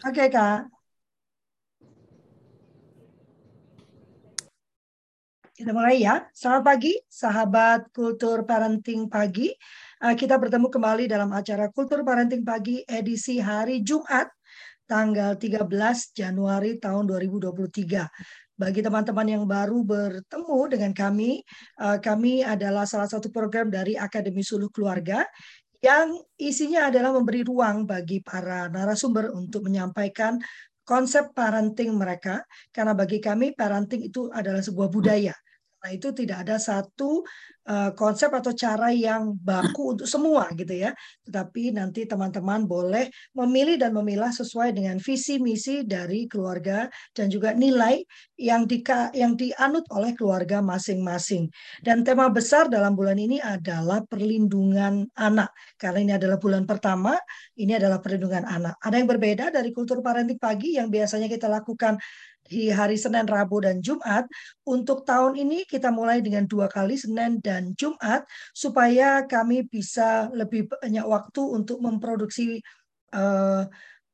Oke, Kak. Kita mulai ya. Selamat pagi, sahabat Kultur Parenting Pagi. Eh, kita bertemu kembali dalam acara Kultur Parenting Pagi edisi hari Jumat, tanggal 13 Januari tahun 2023. Bagi teman-teman yang baru bertemu dengan kami, eh, kami adalah salah satu program dari Akademi Suluh Keluarga yang isinya adalah memberi ruang bagi para narasumber untuk menyampaikan konsep parenting mereka. Karena bagi kami parenting itu adalah sebuah budaya Nah, itu tidak ada satu uh, konsep atau cara yang baku untuk semua gitu ya. Tetapi nanti teman-teman boleh memilih dan memilah sesuai dengan visi misi dari keluarga dan juga nilai yang di yang dianut oleh keluarga masing-masing. Dan tema besar dalam bulan ini adalah perlindungan anak. Karena ini adalah bulan pertama, ini adalah perlindungan anak. Ada yang berbeda dari kultur parenting pagi yang biasanya kita lakukan di hari Senin, Rabu, dan Jumat. Untuk tahun ini kita mulai dengan dua kali Senin dan Jumat supaya kami bisa lebih banyak waktu untuk memproduksi uh,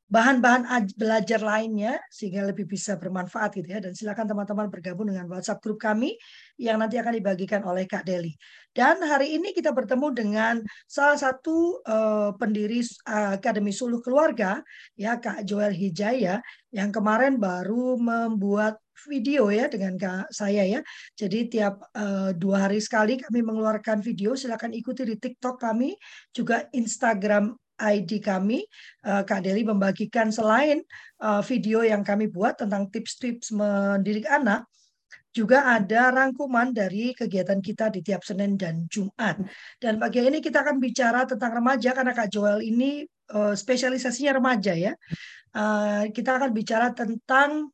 bahan-bahan belajar lainnya sehingga lebih bisa bermanfaat gitu ya dan silakan teman-teman bergabung dengan WhatsApp grup kami yang nanti akan dibagikan oleh Kak Deli. Dan hari ini kita bertemu dengan salah satu uh, pendiri uh, Akademi Suluh Keluarga ya Kak Joel Hijaya yang kemarin baru membuat video ya dengan Kak saya ya. Jadi tiap uh, dua hari sekali kami mengeluarkan video. Silakan ikuti di TikTok kami, juga Instagram ID kami, uh, Kak Deli membagikan selain uh, video yang kami buat tentang tips-tips mendidik anak, juga ada rangkuman dari kegiatan kita di tiap Senin dan Jumat. Dan bagian ini kita akan bicara tentang remaja karena Kak Joel ini uh, spesialisasinya remaja ya. Kita akan bicara tentang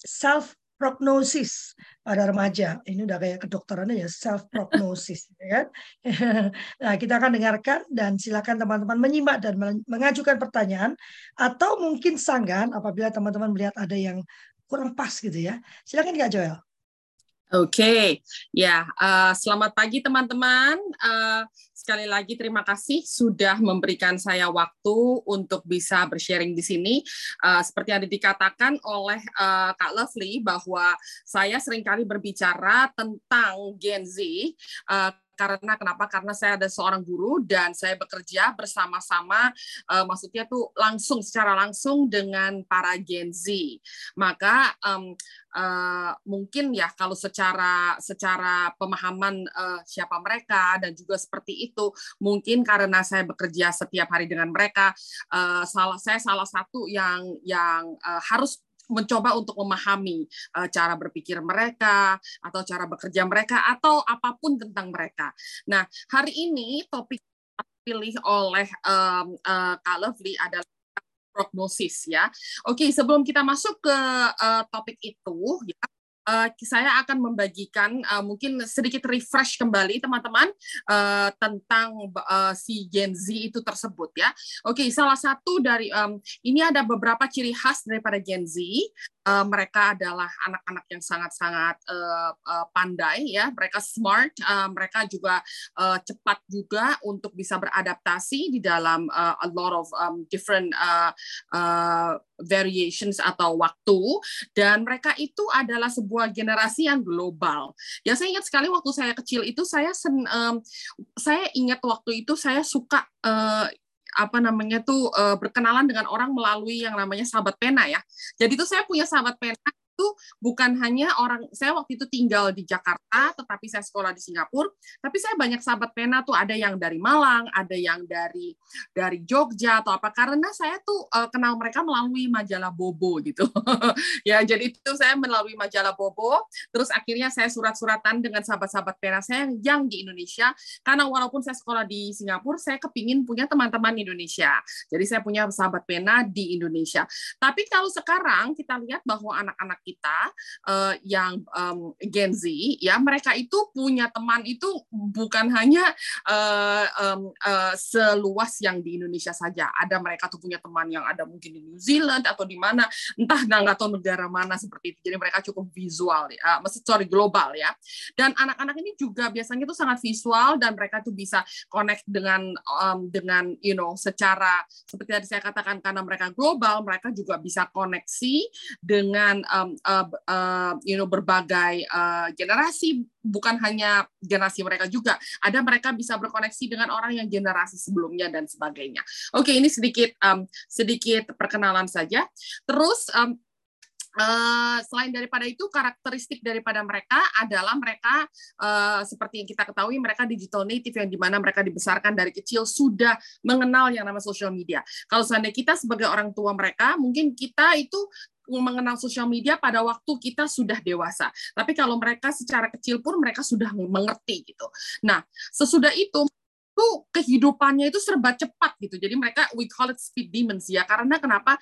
self prognosis pada remaja. Ini udah kayak kedokteran ya, self prognosis, ya kan? nah, kita akan dengarkan dan silakan teman-teman menyimak dan mengajukan pertanyaan atau mungkin sanggahan apabila teman-teman melihat ada yang kurang pas gitu ya. Silakan Kak Joel. Oke, okay. ya uh, selamat pagi teman-teman. Uh, sekali lagi terima kasih sudah memberikan saya waktu untuk bisa bersharing di sini. Uh, seperti yang dikatakan oleh uh, Kak Lovely bahwa saya sering kali berbicara tentang Gen Z. Uh, karena kenapa? Karena saya ada seorang guru dan saya bekerja bersama-sama, uh, maksudnya tuh langsung secara langsung dengan para Gen Z. Maka um, uh, mungkin ya kalau secara secara pemahaman uh, siapa mereka dan juga seperti itu, mungkin karena saya bekerja setiap hari dengan mereka, uh, salah saya salah satu yang yang uh, harus mencoba untuk memahami uh, cara berpikir mereka atau cara bekerja mereka atau apa pun tentang mereka. Nah, hari ini topik pilih oleh um, uh, Kak Lovely adalah prognosis ya. Oke, sebelum kita masuk ke uh, topik itu ya, uh, saya akan membagikan uh, mungkin sedikit refresh kembali teman-teman uh, tentang uh, si Gen Z itu tersebut ya. Oke, okay, salah satu dari um, ini ada beberapa ciri khas daripada Gen Z. Uh, mereka adalah anak-anak yang sangat-sangat uh, uh, pandai ya, mereka smart, uh, mereka juga uh, cepat juga untuk bisa beradaptasi di dalam uh, a lot of um, different uh, uh, variations atau waktu dan mereka itu adalah sebuah generasi yang global. Ya saya ingat sekali waktu saya kecil itu saya sen, um, saya ingat waktu itu saya suka uh, apa namanya tuh uh, berkenalan dengan orang melalui yang namanya sahabat pena ya. Jadi itu saya punya sahabat pena itu bukan hanya orang saya waktu itu tinggal di Jakarta tetapi saya sekolah di Singapura tapi saya banyak sahabat pena tuh ada yang dari Malang ada yang dari dari Jogja atau apa karena saya tuh uh, kenal mereka melalui majalah Bobo gitu. Ya jadi itu saya melalui majalah Bobo terus akhirnya saya surat-suratan dengan sahabat-sahabat pena saya yang di Indonesia karena walaupun saya sekolah di Singapura saya kepingin punya teman-teman Indonesia. Jadi saya punya sahabat pena di Indonesia. Tapi kalau sekarang kita lihat bahwa anak-anak kita uh, yang um, Gen Z ya mereka itu punya teman itu bukan hanya uh, um, uh, seluas yang di Indonesia saja. Ada mereka tuh punya teman yang ada mungkin di New Zealand atau di mana entah nggak tahu negara mana seperti itu. Jadi mereka cukup visual ya, uh, sorry global ya. Dan anak-anak ini juga biasanya itu sangat visual dan mereka tuh bisa connect dengan um, dengan you know secara seperti tadi saya katakan karena mereka global mereka juga bisa koneksi dengan um, uh, uh, you know berbagai uh, generasi bukan hanya generasi mereka juga. Ada mereka bisa berkoneksi dengan orang yang generasi sebelumnya dan sebagainya. Oke ini sedikit um, sedikit perkenalan saja. Terus um, Uh, selain daripada itu karakteristik daripada mereka adalah mereka uh, seperti yang kita ketahui mereka digital native yang di mana mereka dibesarkan dari kecil sudah mengenal yang namanya social media. Kalau seandainya kita sebagai orang tua mereka mungkin kita itu mengenal sosial media pada waktu kita sudah dewasa. Tapi kalau mereka secara kecil pun mereka sudah mengerti gitu. Nah, sesudah itu itu kehidupannya itu serba cepat gitu. Jadi mereka we call it speed demons ya. Karena kenapa?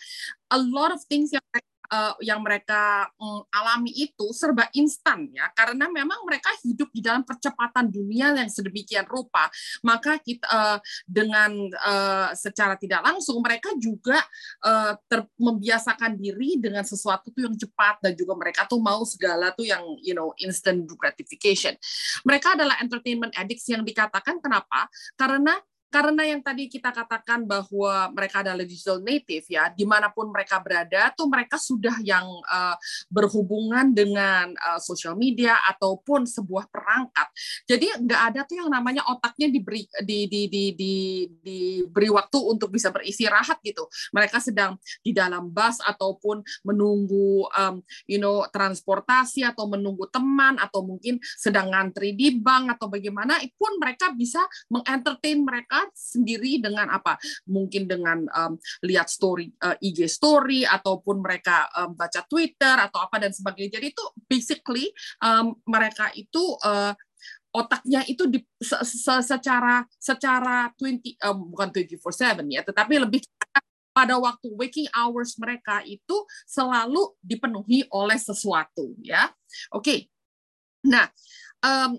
A lot of things yang mereka uh, yang mereka um, alami itu serba instan ya. Karena memang mereka hidup di dalam percepatan dunia yang sedemikian rupa. Maka kita uh, dengan uh, secara tidak langsung mereka juga uh, ter membiasakan diri dengan sesuatu tuh yang cepat dan juga mereka tuh mau segala tuh yang you know instant gratification. Mereka adalah entertainment addicts yang dikatakan kenapa? Karena karena yang tadi kita katakan bahwa mereka adalah digital native ya di mana pun mereka berada tuh mereka sudah yang uh, berhubungan dengan uh, social media ataupun sebuah perangkat. Jadi nggak ada tuh yang namanya otaknya diberi di, di, di, di, diberi waktu untuk bisa beristirahat gitu. Mereka sedang di dalam bus ataupun menunggu um, you know transportasi atau menunggu teman atau mungkin sedang ngantri di bank atau bagaimana pun mereka bisa mengentertain mereka sendiri dengan apa? Mungkin dengan um, lihat story uh, IG story ataupun mereka um, baca Twitter atau apa dan sebagainya. Jadi itu basically um, mereka itu uh, otaknya itu di, se, se, secara secara 20 um, bukan 24/7 ya, tetapi lebih pada waktu waking hours mereka itu selalu dipenuhi oleh sesuatu ya. Oke. Okay. Nah, um,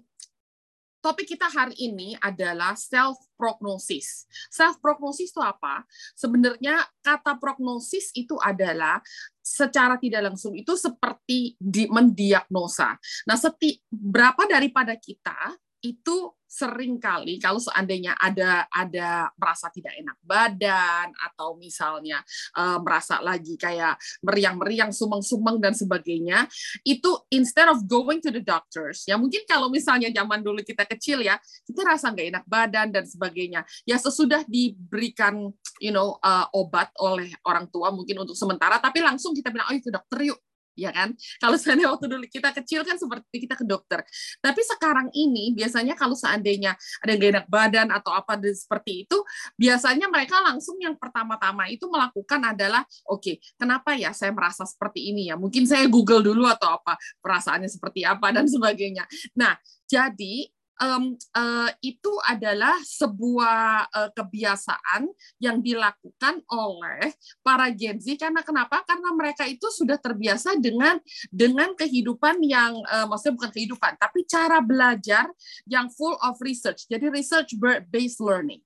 topik kita hari ini adalah self prognosis. Self prognosis itu apa? Sebenarnya kata prognosis itu adalah secara tidak langsung itu seperti di, mendiagnosa. Nah, seti, berapa daripada kita itu sering kali kalau seandainya ada ada merasa tidak enak badan atau misalnya uh, merasa lagi kayak meriang-meriang sumeng-sumeng dan sebagainya itu instead of going to the doctors ya mungkin kalau misalnya zaman dulu kita kecil ya kita rasa nggak enak badan dan sebagainya ya sesudah diberikan you know uh, obat oleh orang tua mungkin untuk sementara tapi langsung kita bilang oh itu dokter yuk ya kan? Kalau seandainya waktu dulu kita kecil kan seperti kita ke dokter. Tapi sekarang ini biasanya kalau seandainya ada gak enak badan atau apa seperti itu, biasanya mereka langsung yang pertama-tama itu melakukan adalah, oke, okay, kenapa ya saya merasa seperti ini ya? Mungkin saya Google dulu atau apa perasaannya seperti apa dan sebagainya. Nah, jadi um, uh, itu adalah sebuah uh, kebiasaan yang dilakukan oleh para Gen Z karena kenapa? Karena mereka itu sudah terbiasa dengan dengan kehidupan yang uh, maksudnya bukan kehidupan tapi cara belajar yang full of research. Jadi research based learning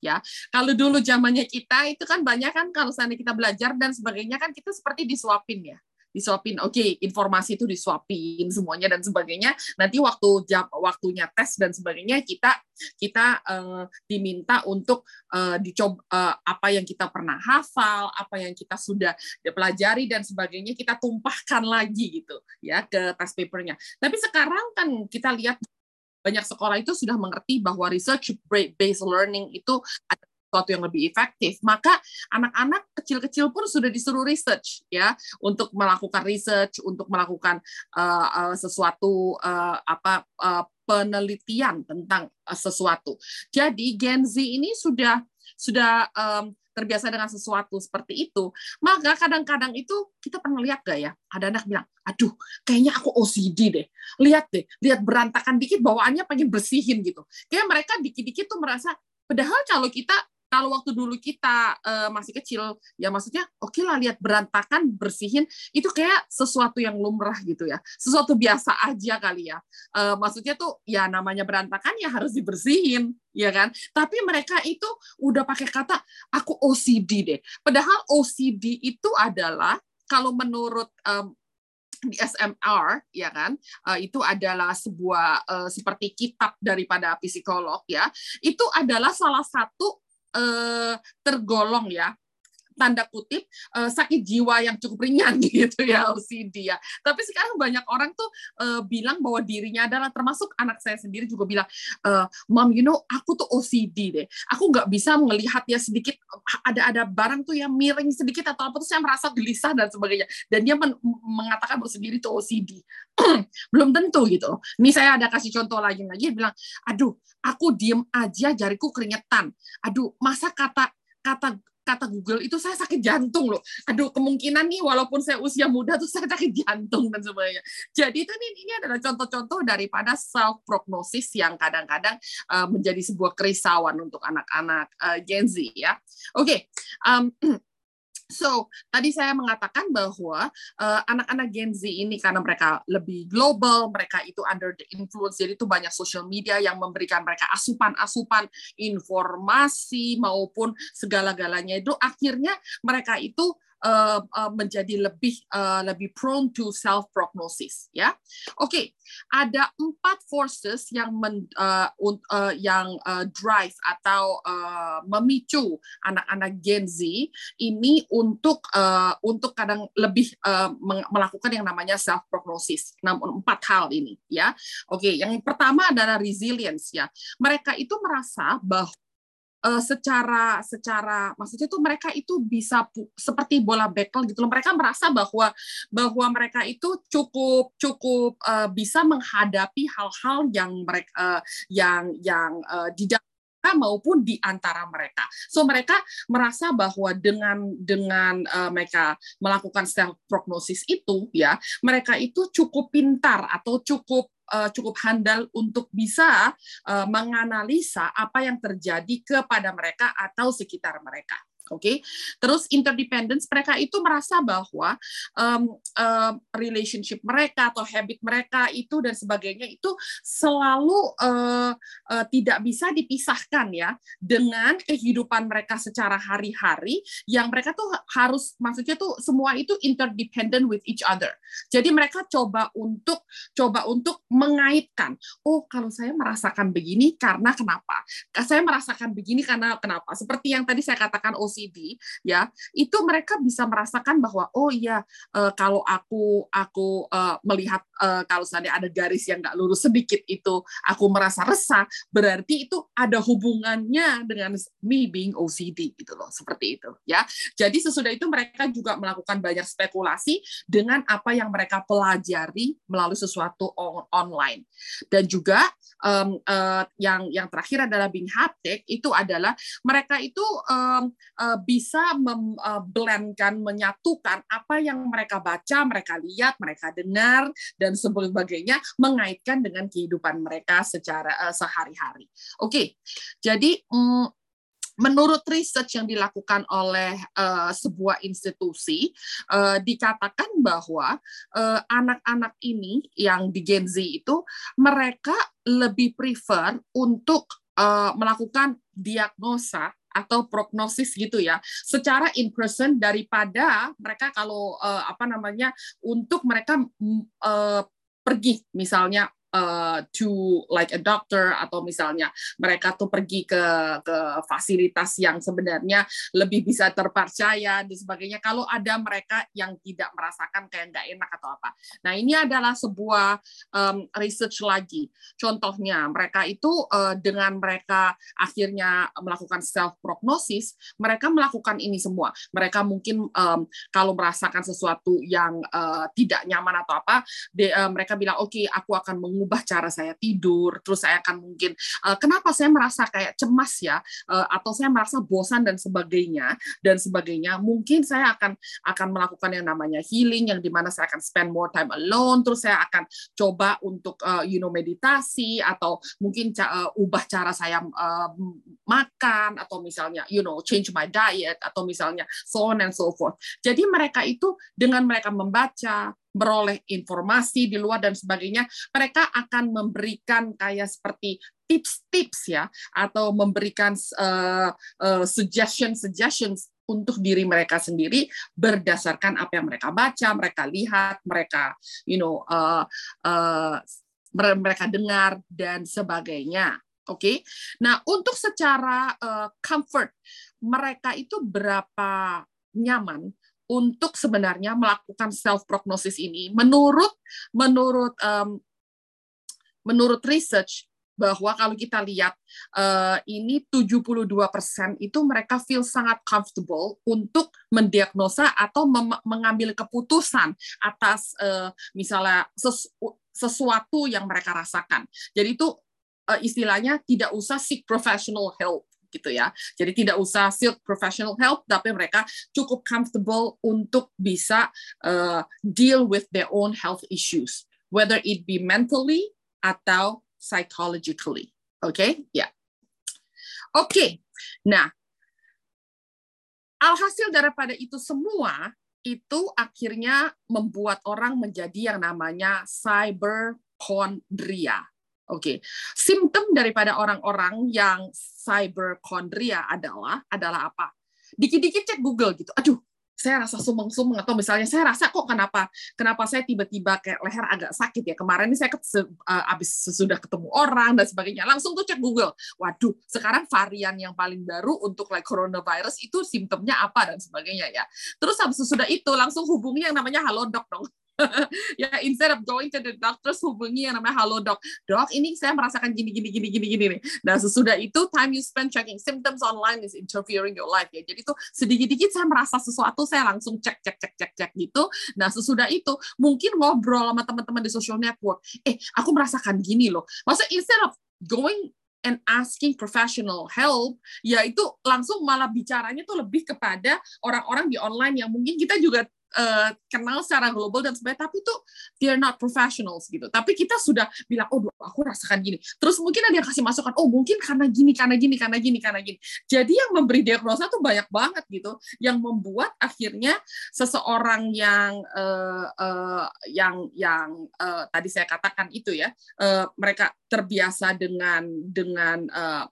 ya. Kalau dulu zamannya kita itu kan banyak kan kalau seandainya kita belajar dan sebagainya kan kita seperti disuapin ya disuapin. Oke okay, informasi itu disuapin semuanya dan sebagainya. Nanti waktu jam waktunya tes dan sebagainya kita kita uh, diminta untuk uh, dicoba uh, apa yang kita pernah hafal apa yang kita sudah pelajari dan sebagainya kita tumpahkan lagi gitu ya ke test papernya. Tapi sekarang kan kita lihat banyak sekolah itu sudah mengerti bahwa research based learning itu ada sesuatu yang lebih efektif, maka anak-anak kecil-kecil pun sudah disuruh research ya untuk melakukan research, untuk melakukan uh, uh, sesuatu uh, apa uh, penelitian tentang uh, sesuatu. Jadi Gen Z ini sudah sudah um, terbiasa dengan sesuatu seperti itu, maka kadang-kadang itu kita pernah lihat gak ya? Ada anak bilang, aduh, kayaknya aku OCD deh. Lihat deh, lihat berantakan dikit, bawaannya pengen bersihin gitu. Kayak mereka dikit-dikit tuh merasa, padahal kalau kita kalau waktu dulu kita uh, masih kecil, ya maksudnya oke okay lah lihat berantakan, bersihin, itu kayak sesuatu yang lumrah gitu ya, sesuatu biasa aja kali ya. Uh, maksudnya tuh ya namanya berantakan ya harus dibersihin, ya kan? Tapi mereka itu udah pakai kata aku OCD deh. Padahal OCD itu adalah kalau menurut um, di SMR ya kan uh, itu adalah sebuah uh, seperti kitab daripada psikolog ya itu adalah salah satu uh, tergolong ya tanda kutip uh, sakit jiwa yang cukup ringan gitu ya OCD ya. Tapi sekarang banyak orang tuh uh, bilang bahwa dirinya adalah termasuk anak saya sendiri juga bilang, uh, mom you know aku tuh OCD deh. Aku nggak bisa melihat ya sedikit ada ada barang tuh yang miring sedikit atau apa tuh saya merasa gelisah dan sebagainya. Dan dia men mengatakan bahwa sendiri tuh OCD. Belum tentu gitu. Ini saya ada kasih contoh lagi lagi bilang, aduh aku diem aja jariku keringetan. Aduh masa kata kata kata Google itu saya sakit jantung loh. Aduh, kemungkinan nih walaupun saya usia muda tuh saya sakit jantung dan sebagainya. Jadi itu ini, ini adalah contoh-contoh daripada self prognosis yang kadang-kadang uh, menjadi sebuah kerisauan untuk anak-anak uh, Gen Z ya. Oke, okay. um, So, tadi saya mengatakan bahwa uh, anak-anak Gen Z ini karena mereka lebih global, mereka itu under the influence, jadi itu banyak social media yang memberikan mereka asupan-asupan informasi maupun segala-galanya. Itu akhirnya mereka itu uh, uh, menjadi lebih uh, lebih prone to self prognosis ya. Oke, okay. ada empat forces yang men, uh, uh, yang uh, drive atau uh, memicu anak-anak Gen Z ini untuk uh, untuk kadang lebih uh, melakukan yang namanya self prognosis. Namun empat hal ini ya. Oke, okay. yang pertama adalah resilience ya. Mereka itu merasa bahwa uh, secara secara maksudnya tuh mereka itu bisa seperti bola bekel gitu loh. Mereka merasa bahwa bahwa mereka itu cukup cukup uh, bisa menghadapi hal-hal yang mereka uh, yang yang uh, di maupun di antara mereka. So mereka merasa bahwa dengan dengan uh, mereka melakukan self prognosis itu ya, mereka itu cukup pintar atau cukup uh, cukup handal untuk bisa uh, menganalisa apa yang terjadi kepada mereka atau sekitar mereka. Oke, okay? terus interdependence mereka itu merasa bahwa um, um, relationship mereka atau habit mereka itu dan sebagainya itu selalu uh, uh, tidak bisa dipisahkan ya dengan kehidupan mereka secara hari-hari yang mereka tuh harus maksudnya tuh semua itu interdependent with each other. Jadi mereka coba untuk coba untuk mengaitkan. Oh, kalau saya merasakan begini karena kenapa? Saya merasakan begini karena kenapa? Seperti yang tadi saya katakan OC OCD ya itu mereka bisa merasakan bahwa oh iya uh, kalau aku aku uh, melihat uh, kalau seandainya ada garis yang nggak lurus sedikit itu aku merasa resah berarti itu ada hubungannya dengan me being OCD gitu loh seperti itu ya. Jadi sesudah itu mereka juga melakukan banyak spekulasi dengan apa yang mereka pelajari melalui sesuatu on online. Dan juga um, uh, yang yang terakhir adalah being haptic itu adalah mereka itu um, uh, bisa memblendkan, uh, menyatukan apa yang mereka baca, mereka lihat, mereka dengar dan sebagainya mengaitkan dengan kehidupan mereka secara uh, sehari-hari. Oke, okay. jadi um, menurut research yang dilakukan oleh uh, sebuah institusi uh, dikatakan bahwa anak-anak uh, ini yang di Gen Z itu mereka lebih prefer untuk uh, melakukan diagnosa atau prognosis gitu ya. Secara in person daripada mereka kalau uh, apa namanya untuk mereka uh, pergi misalnya uh, to like a doctor atau misalnya mereka tuh pergi ke ke fasilitas yang sebenarnya lebih bisa terpercaya dan sebagainya kalau ada mereka yang tidak merasakan kayak nggak enak atau apa. Nah ini adalah sebuah um, research lagi. Contohnya mereka itu uh, dengan mereka akhirnya melakukan self prognosis, mereka melakukan ini semua. Mereka mungkin um, kalau merasakan sesuatu yang uh, tidak nyaman atau apa, de, uh, mereka bilang oke okay, aku akan meng mengubah cara saya tidur, terus saya akan mungkin uh, kenapa saya merasa kayak cemas ya, uh, atau saya merasa bosan dan sebagainya dan sebagainya. Mungkin saya akan akan melakukan yang namanya healing, yang di mana saya akan spend more time alone, terus saya akan coba untuk uh, you know meditasi atau mungkin uh, ubah cara saya uh, makan atau misalnya you know change my diet atau misalnya so on and so forth. Jadi mereka itu dengan mereka membaca, beroleh informasi di luar dan sebagainya, mereka akan memberikan kayak seperti tips-tips ya atau memberikan uh, uh, suggestion suggestions untuk diri mereka sendiri berdasarkan apa yang mereka baca, mereka lihat, mereka you know uh, uh, mereka dengar dan sebagainya. Oke. Okay? Nah, untuk secara uh, comfort mereka itu berapa nyaman untuk sebenarnya melakukan self prognosis ini menurut menurut um, menurut research bahwa kalau kita lihat uh, ini 72% itu mereka feel sangat comfortable untuk mendiagnosa atau mengambil keputusan atas uh, misalnya sesu sesuatu yang mereka rasakan. Jadi itu uh, istilahnya tidak usah seek professional help gitu ya. Jadi tidak usah seek professional help, tapi mereka cukup comfortable untuk bisa uh, deal with their own health issues, whether it be mentally atau psychologically. Oke, okay? ya. Yeah. Oke, okay. nah alhasil daripada itu semua itu akhirnya membuat orang menjadi yang namanya cyberchondria. Oke, okay. simptom daripada orang-orang yang cyberchondria adalah adalah apa? Dikit-dikit cek Google gitu. Aduh, saya rasa sumeng-sumeng atau misalnya saya rasa kok kenapa kenapa saya tiba-tiba kayak leher agak sakit ya kemarin ini saya uh, habis sesudah ketemu orang dan sebagainya langsung tuh cek Google waduh sekarang varian yang paling baru untuk like coronavirus itu simptomnya apa dan sebagainya ya terus habis sesudah itu langsung hubungi yang namanya halodoc dong ya instead of going to the doctor hubungi yang namanya halo dok. Dok ini saya merasakan gini gini gini gini gini nih. Nah sesudah itu time you spend checking symptoms online is interfering your life ya. Jadi tuh sedikit-dikit saya merasa sesuatu saya langsung cek cek cek cek cek gitu. Nah sesudah itu mungkin ngobrol sama teman-teman di social network eh aku merasakan gini loh. Maksudnya instead of going and asking professional help, ya itu langsung malah bicaranya tuh lebih kepada orang-orang di online yang mungkin kita juga uh, kenal secara global dan sebagainya, tapi tuh they're not professionals gitu. Tapi kita sudah bilang, oh aku rasakan gini. Terus mungkin ada yang kasih masukan, oh mungkin karena gini, karena gini, karena gini, karena gini. Jadi yang memberi diagnosa tuh banyak banget gitu, yang membuat akhirnya seseorang yang uh, uh, yang yang uh, tadi saya katakan itu ya, uh, mereka terbiasa dengan dengan uh,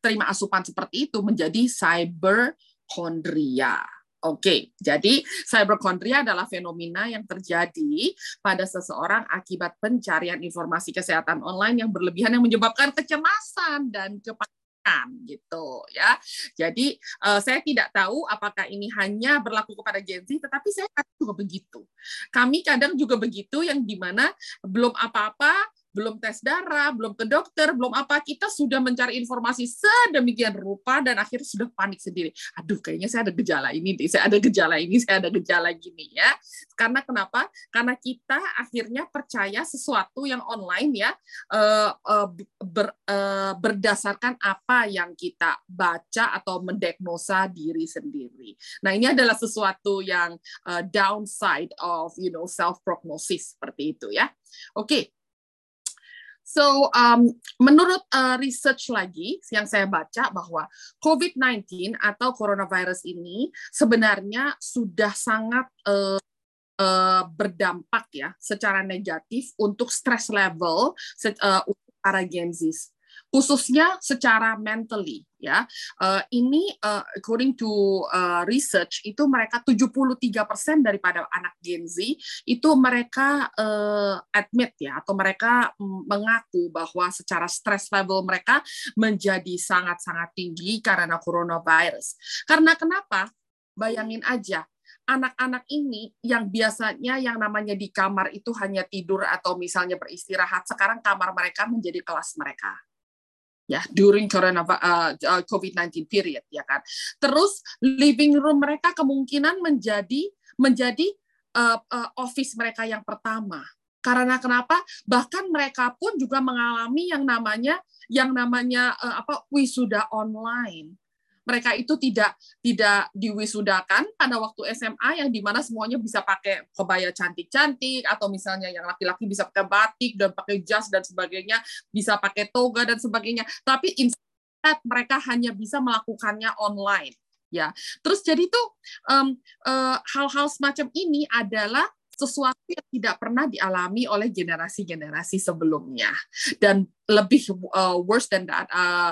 terima asupan seperti itu menjadi cyberchondria. Oke, jadi cyberchondria adalah fenomena yang terjadi pada seseorang akibat pencarian informasi kesehatan online yang berlebihan yang menyebabkan kecemasan dan kepanikan gitu ya. Jadi uh, saya tidak tahu apakah ini hanya berlaku kepada Gen Z, tetapi saya juga begitu. Kami kadang juga begitu yang di mana belum apa-apa belum tes darah, belum ke dokter, belum apa, kita sudah mencari informasi sedemikian rupa dan akhirnya sudah panik sendiri. Aduh, kayaknya saya ada gejala ini, saya ada gejala ini, saya ada gejala gini ya. Karena kenapa? Karena kita akhirnya percaya sesuatu yang online ya eh, eh, ber, eh, berdasarkan apa yang kita baca atau mendiagnosa diri sendiri. Nah, ini adalah sesuatu yang downside of you know self prognosis seperti itu ya. Oke, So, um, menurut uh, research lagi yang saya baca bahwa COVID-19 atau coronavirus ini sebenarnya sudah sangat uh, uh, berdampak ya secara negatif untuk stress level uh, untuk para Gen Z khususnya secara mentally ya. Uh, ini uh, according to uh, research itu mereka 73% daripada anak Gen Z itu mereka uh, admit ya atau mereka mengaku bahwa secara stress level mereka menjadi sangat-sangat tinggi karena coronavirus. Karena kenapa? Bayangin aja anak-anak ini yang biasanya yang namanya di kamar itu hanya tidur atau misalnya beristirahat, sekarang kamar mereka menjadi kelas mereka ya during corona uh, uh COVID-19 period ya kan. Terus living room mereka kemungkinan menjadi menjadi uh, uh, office mereka yang pertama Karena kenapa? Bahkan mereka pun juga mengalami yang namanya yang namanya uh, apa wisuda online. Mereka itu tidak tidak diwisudakan pada waktu SMA yang di mana semuanya bisa pakai kebaya cantik-cantik atau misalnya yang laki-laki bisa pakai batik dan pakai jas dan sebagainya, bisa pakai toga dan sebagainya. Tapi instead mereka hanya bisa melakukannya online ya. Terus jadi tuh um, uh, hal-hal semacam ini adalah sesuatu yang tidak pernah dialami oleh generasi-generasi sebelumnya. Dan lebih uh, worse than that uh,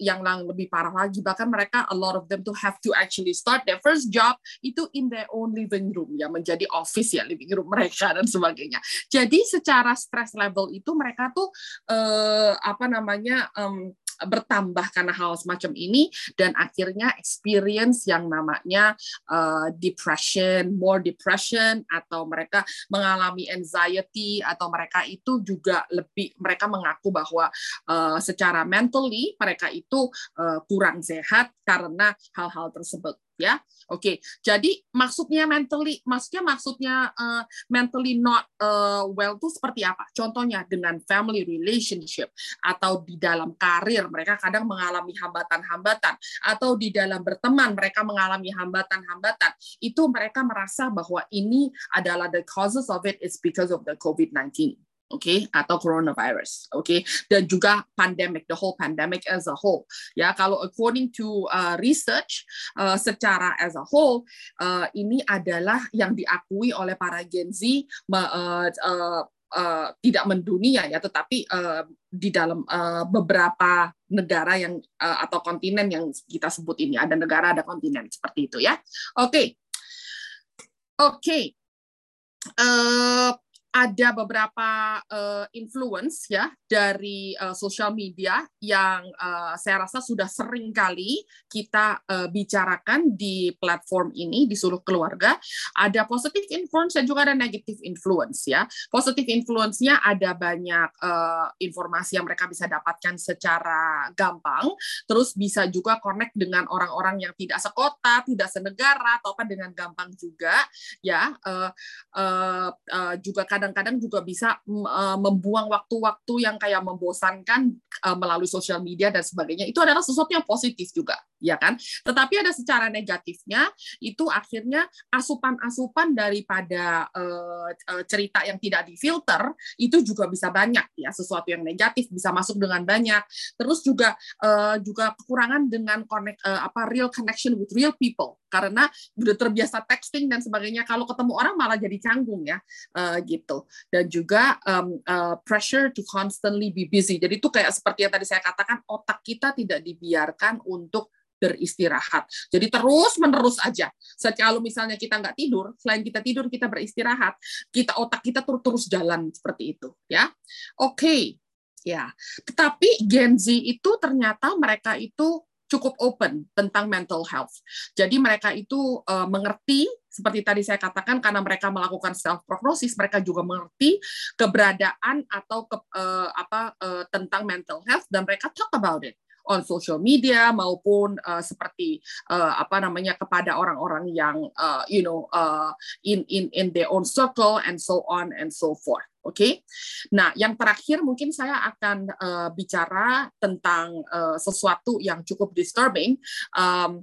yang lebih parah lagi bahkan mereka a lot of them to have to actually start their first job itu in their own living room ya menjadi office ya living room mereka dan sebagainya. Jadi secara stress level itu mereka tuh uh, apa namanya um, bertambah karena hal semacam ini dan akhirnya experience yang namanya uh, depression, more depression atau mereka mengalami anxiety atau mereka itu juga lebih mereka mengaku bahwa uh, secara mentally mereka itu uh, kurang sehat karena hal-hal tersebut ya. Oke, okay. jadi maksudnya mentally, maksudnya maksudnya uh, mentally not uh, well itu seperti apa? Contohnya dengan family relationship atau di dalam karir mereka kadang mengalami hambatan-hambatan atau di dalam berteman mereka mengalami hambatan-hambatan. Itu mereka merasa bahwa ini adalah the causes of it is because of the COVID-19 oke okay, atau coronavirus oke okay? dan juga pandemic the whole pandemic as a whole ya kalau according to uh, research uh, secara as a whole uh, ini adalah yang diakui oleh para Gen Z uh, uh, uh, tidak mendunia ya tetapi uh, di dalam uh, beberapa negara yang uh, atau kontinen yang kita sebut ini ada negara ada kontinen seperti itu ya oke okay. oke okay. uh, ada beberapa uh, influence ya dari uh, social media yang uh, saya rasa sudah sering kali kita uh, bicarakan di platform ini di seluruh keluarga. Ada positive influence dan juga ada negative influence ya. Positive influence-nya ada banyak uh, informasi yang mereka bisa dapatkan secara gampang, terus bisa juga connect dengan orang-orang yang tidak sekota, tidak senegara atau apa dengan gampang juga ya. Uh, uh, uh, juga kadang kadang-kadang juga bisa uh, membuang waktu-waktu yang kayak membosankan uh, melalui sosial media dan sebagainya. Itu adalah sesuatu yang positif juga, ya kan? Tetapi ada secara negatifnya itu akhirnya asupan-asupan daripada uh, uh, cerita yang tidak difilter itu juga bisa banyak ya, sesuatu yang negatif bisa masuk dengan banyak. Terus juga uh, juga kekurangan dengan connect uh, apa real connection with real people karena udah terbiasa texting dan sebagainya kalau ketemu orang malah jadi canggung ya uh, gitu dan juga um, uh, pressure to constantly be busy jadi itu kayak seperti yang tadi saya katakan otak kita tidak dibiarkan untuk beristirahat. Jadi terus menerus aja. Kalau misalnya kita nggak tidur, selain kita tidur kita beristirahat, kita otak kita terus terus jalan seperti itu, ya. Oke, okay. ya. Tetapi Gen Z itu ternyata mereka itu cukup open tentang mental health. Jadi mereka itu uh, mengerti seperti tadi saya katakan karena mereka melakukan self prognosis, mereka juga mengerti keberadaan atau ke, uh, apa uh, tentang mental health dan mereka talk about it on social media maupun uh, seperti uh, apa namanya kepada orang-orang yang uh, you know uh, in in in their own circle and so on and so forth. Oke, okay? nah yang terakhir mungkin saya akan uh, bicara tentang uh, sesuatu yang cukup disturbing. Um,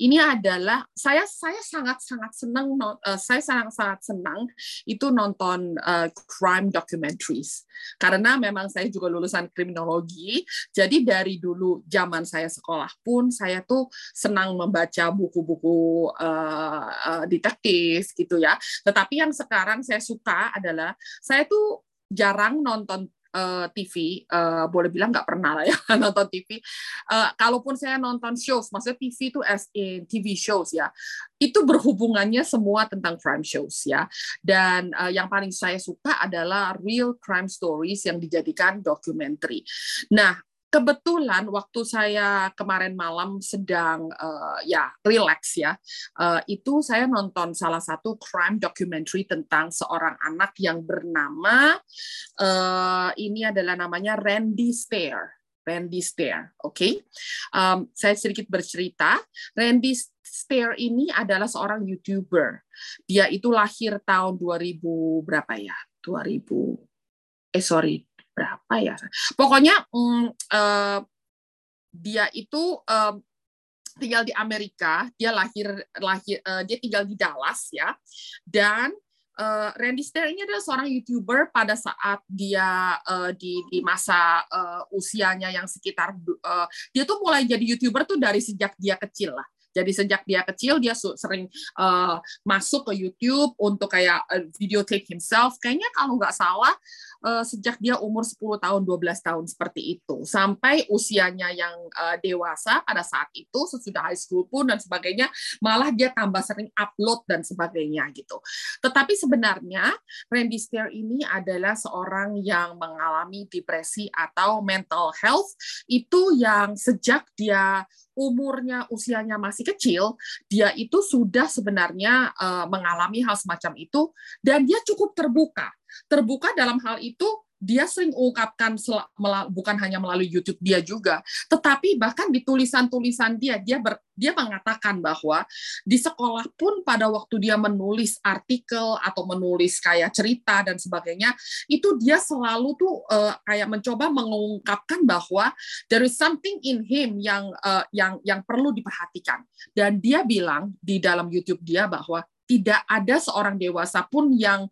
ini adalah saya saya sangat sangat senang uh, saya sangat sangat senang itu nonton uh, crime documentaries. Karena memang saya juga lulusan kriminologi jadi dari dulu zaman saya sekolah pun saya tuh senang membaca buku-buku uh, detektif gitu ya. Tetapi yang sekarang saya suka adalah saya tuh jarang nonton uh, eh, TV, uh, eh, boleh bilang nggak pernah lah ya nonton TV. Uh, eh, kalaupun saya nonton shows, maksudnya TV itu as in TV shows ya, itu berhubungannya semua tentang crime shows ya. Dan uh, yang paling saya suka adalah real crime stories yang dijadikan dokumenter. Nah, kebetulan waktu saya kemarin malam sedang uh, ya relax ya uh, itu saya nonton salah satu crime documentary tentang seorang anak yang bernama uh, ini adalah namanya Randy Stair. Randy Stair oke? Okay? um, saya sedikit bercerita. Randy Stair ini adalah seorang youtuber. Dia itu lahir tahun 2000 berapa ya? 2000 eh sorry berapa ya? Pokoknya mm, uh, dia itu uh, tinggal di Amerika dia lahir lahir uh, dia tinggal di Dallas ya. Dan uh, Randy Stair ini adalah seorang youtuber pada saat dia uh, di di masa uh, usianya yang sekitar uh, dia tuh mulai jadi youtuber tuh dari sejak dia kecil lah jadi sejak dia kecil dia sering uh, masuk ke YouTube untuk kayak uh, videotape himself. Kayaknya kalau nggak salah uh, sejak dia umur 10 tahun, 12 tahun seperti itu. Sampai usianya yang uh, dewasa pada saat itu sesudah high school pun dan sebagainya, malah dia tambah sering upload dan sebagainya gitu. Tetapi sebenarnya Randy Stair ini adalah seorang yang mengalami depresi atau mental health itu yang sejak dia umurnya usianya masih kecil, dia itu sudah sebenarnya uh, mengalami hal semacam itu dan dia cukup terbuka. Terbuka dalam hal itu dia sering ungkapkan bukan hanya melalui YouTube dia juga, tetapi bahkan di tulisan-tulisan dia dia ber, dia mengatakan bahwa di sekolah pun pada waktu dia menulis artikel atau menulis kayak cerita dan sebagainya, itu dia selalu tuh uh, kayak mencoba mengungkapkan bahwa there is something in him yang uh, yang yang perlu diperhatikan. Dan dia bilang di dalam YouTube dia bahwa tidak ada seorang dewasa pun yang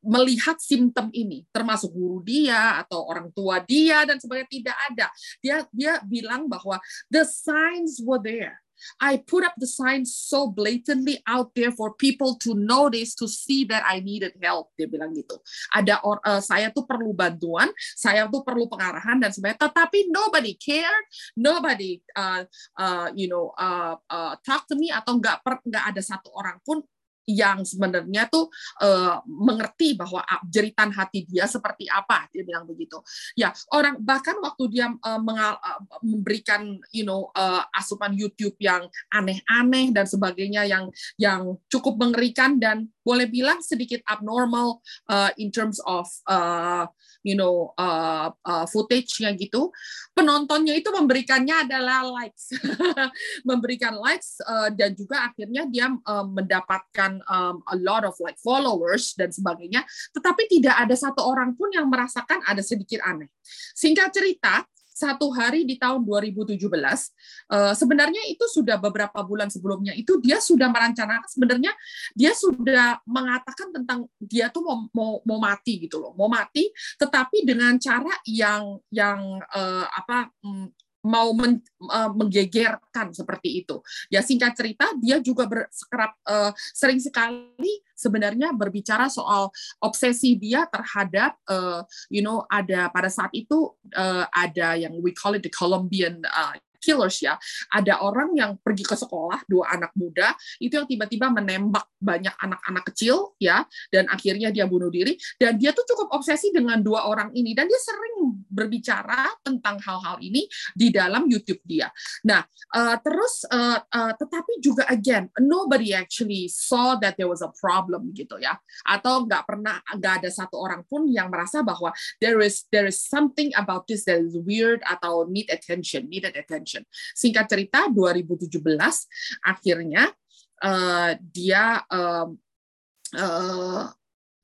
melihat simptom ini, termasuk guru dia atau orang tua dia dan sebagainya tidak ada. Dia dia bilang bahwa the signs were there. I put up the signs so blatantly out there for people to notice, to see that I needed help. Dia bilang gitu. Ada or, uh, saya tuh perlu bantuan, saya tuh perlu pengarahan dan sebagainya. Tetapi nobody cared, nobody, uh, uh, you know, uh, uh, talk to me atau nggak nggak ada satu orang pun yang sebenarnya tuh uh, mengerti bahwa jeritan hati dia seperti apa dia bilang begitu. Ya orang bahkan waktu dia uh, mengal, uh, memberikan you know uh, asupan YouTube yang aneh-aneh dan sebagainya yang yang cukup mengerikan dan boleh bilang sedikit abnormal uh, in terms of uh, you know uh, uh, footage-nya gitu penontonnya itu memberikannya adalah likes. Memberikan likes uh, dan juga akhirnya dia uh, mendapatkan um, a lot of like followers dan sebagainya. Tetapi tidak ada satu orang pun yang merasakan ada sedikit aneh. Singkat cerita satu hari di tahun 2017 uh, sebenarnya itu sudah beberapa bulan sebelumnya itu dia sudah merencanakan sebenarnya dia sudah mengatakan tentang dia tuh mau mau, mau mati gitu loh mau mati tetapi dengan cara yang yang uh, apa um, mau men, uh, menggegerkan seperti itu. Ya singkat cerita dia juga berkerap uh, sering sekali sebenarnya berbicara soal obsesi dia terhadap uh, you know ada pada saat itu uh, ada yang we call it the Colombian uh, killers ya. Ada orang yang pergi ke sekolah, dua anak muda, itu yang tiba-tiba menembak banyak anak-anak kecil ya, dan akhirnya dia bunuh diri. Dan dia tuh cukup obsesi dengan dua orang ini, dan dia sering berbicara tentang hal-hal ini di dalam YouTube dia. Nah, uh, terus uh, uh, tetapi juga again, nobody actually saw that there was a problem gitu ya, atau nggak pernah nggak ada satu orang pun yang merasa bahwa there is there is something about this that is weird atau need attention, needed attention. Singkat cerita 2017 akhirnya uh, dia uh, uh,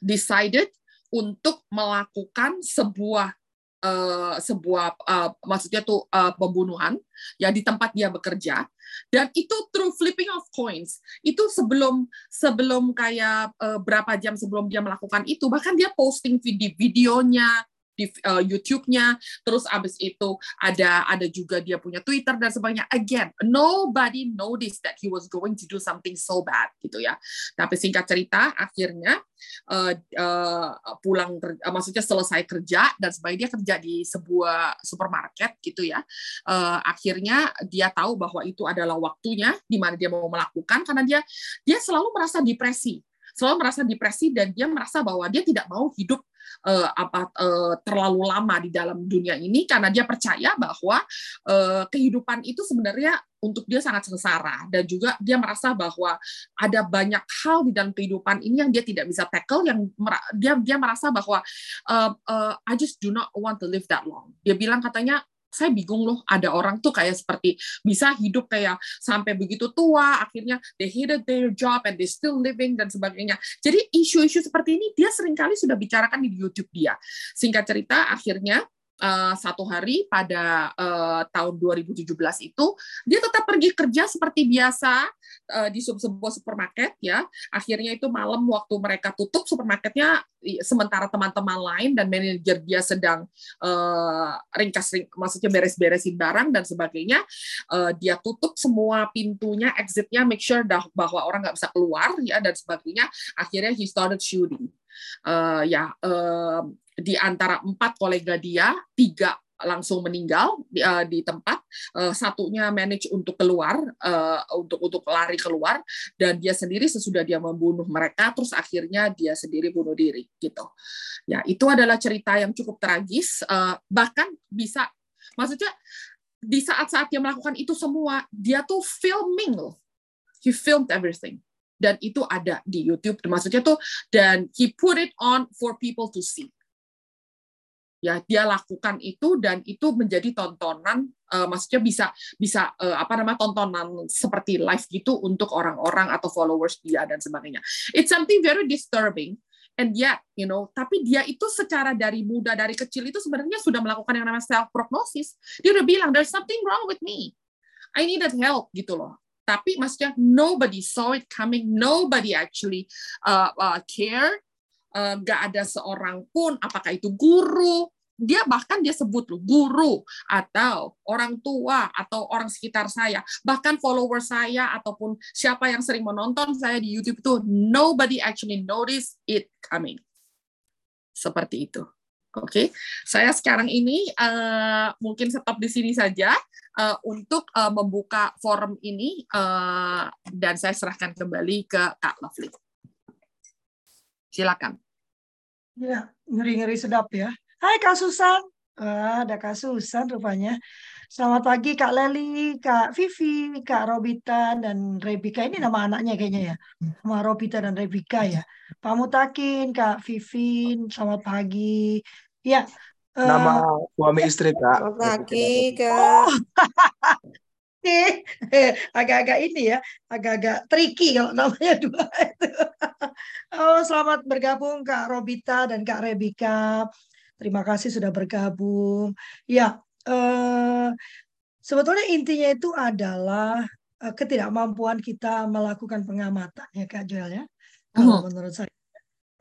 decided untuk melakukan sebuah uh, sebuah uh, maksudnya tuh uh, pembunuhan ya di tempat dia bekerja. Dan itu through flipping of coins. Itu sebelum sebelum kayak uh, berapa jam sebelum dia melakukan itu bahkan dia posting video videonya di uh, YouTube-nya, terus abis itu ada ada juga dia punya Twitter dan sebagainya. Again, nobody noticed that he was going to do something so bad gitu ya. Tapi singkat cerita, akhirnya uh, uh, pulang, uh, maksudnya selesai kerja dan sebagainya dia kerja di sebuah supermarket gitu ya. Uh, akhirnya dia tahu bahwa itu adalah waktunya di mana dia mau melakukan karena dia dia selalu merasa depresi selalu merasa depresi dan dia merasa bahwa dia tidak mau hidup uh, apa uh, terlalu lama di dalam dunia ini karena dia percaya bahwa uh, kehidupan itu sebenarnya untuk dia sangat sengsara dan juga dia merasa bahwa ada banyak hal di dalam kehidupan ini yang dia tidak bisa tackle yang dia dia merasa bahwa uh, uh, I just do not want to live that long. Dia bilang katanya saya bingung loh ada orang tuh kayak seperti bisa hidup kayak sampai begitu tua akhirnya they hated their job and they still living dan sebagainya. Jadi isu-isu seperti ini dia sering kali sudah bicarakan di YouTube dia. Singkat cerita akhirnya uh, satu hari pada uh, tahun 2017 itu dia tetap pergi kerja seperti biasa uh, di sebuah supermarket ya. Akhirnya itu malam waktu mereka tutup supermarketnya sementara teman-teman lain dan manajer dia sedang uh, ringkas ring, maksudnya beres-beresin barang dan sebagainya uh, dia tutup semua pintunya exitnya make sure dah bahwa orang nggak bisa keluar ya dan sebagainya. Akhirnya he started shooting. Uh, ya uh, di antara empat kolega dia, tiga langsung meninggal di, uh, di tempat, uh, satunya manage untuk keluar, uh, untuk untuk lari keluar, dan dia sendiri sesudah dia membunuh mereka, terus akhirnya dia sendiri bunuh diri, gitu. Ya, itu adalah cerita yang cukup tragis, uh, bahkan bisa, maksudnya di saat-saat dia melakukan itu semua, dia tuh filming loh, he filmed everything. Dan itu ada di YouTube maksudnya tuh dan he put it on for people to see ya dia lakukan itu dan itu menjadi tontonan uh, maksudnya bisa bisa uh, apa nama tontonan seperti live gitu untuk orang-orang atau followers dia dan sebagainya. It's something very disturbing and yet you know tapi dia itu secara dari muda dari kecil itu sebenarnya sudah melakukan yang namanya self prognosis dia udah bilang there's something wrong with me. I needed help gitu loh. Tapi maksudnya nobody saw it coming. Nobody actually uh, uh, care nggak uh, ada seorang pun, apakah itu guru, dia bahkan dia sebut loh guru atau orang tua atau orang sekitar saya bahkan follower saya ataupun siapa yang sering menonton saya di YouTube itu nobody actually notice it coming seperti itu oke okay? saya sekarang ini uh, mungkin stop di sini saja uh, untuk uh, membuka forum ini uh, dan saya serahkan kembali ke Kak Lovely silakan Ya, ngeri-ngeri sedap ya. Hai Kak Susan. Ah, ada Kak Susan rupanya. Selamat pagi Kak Leli, Kak Vivi, Kak Robita, dan Rebika. Ini nama anaknya kayaknya ya. Sama Robita dan Rebika ya. Pak Mutakin, Kak Vivin, selamat pagi. Ya. Nama uh, suami istri Kak. Selamat pagi Kak. Oh. agak-agak ini ya, agak-agak tricky kalau namanya dua itu. Oh, selamat bergabung Kak Robita dan Kak Rebika. Terima kasih sudah bergabung. Ya, eh, sebetulnya intinya itu adalah eh, ketidakmampuan kita melakukan pengamatan ya Kak Joel ya. Kalau uh-huh. menurut saya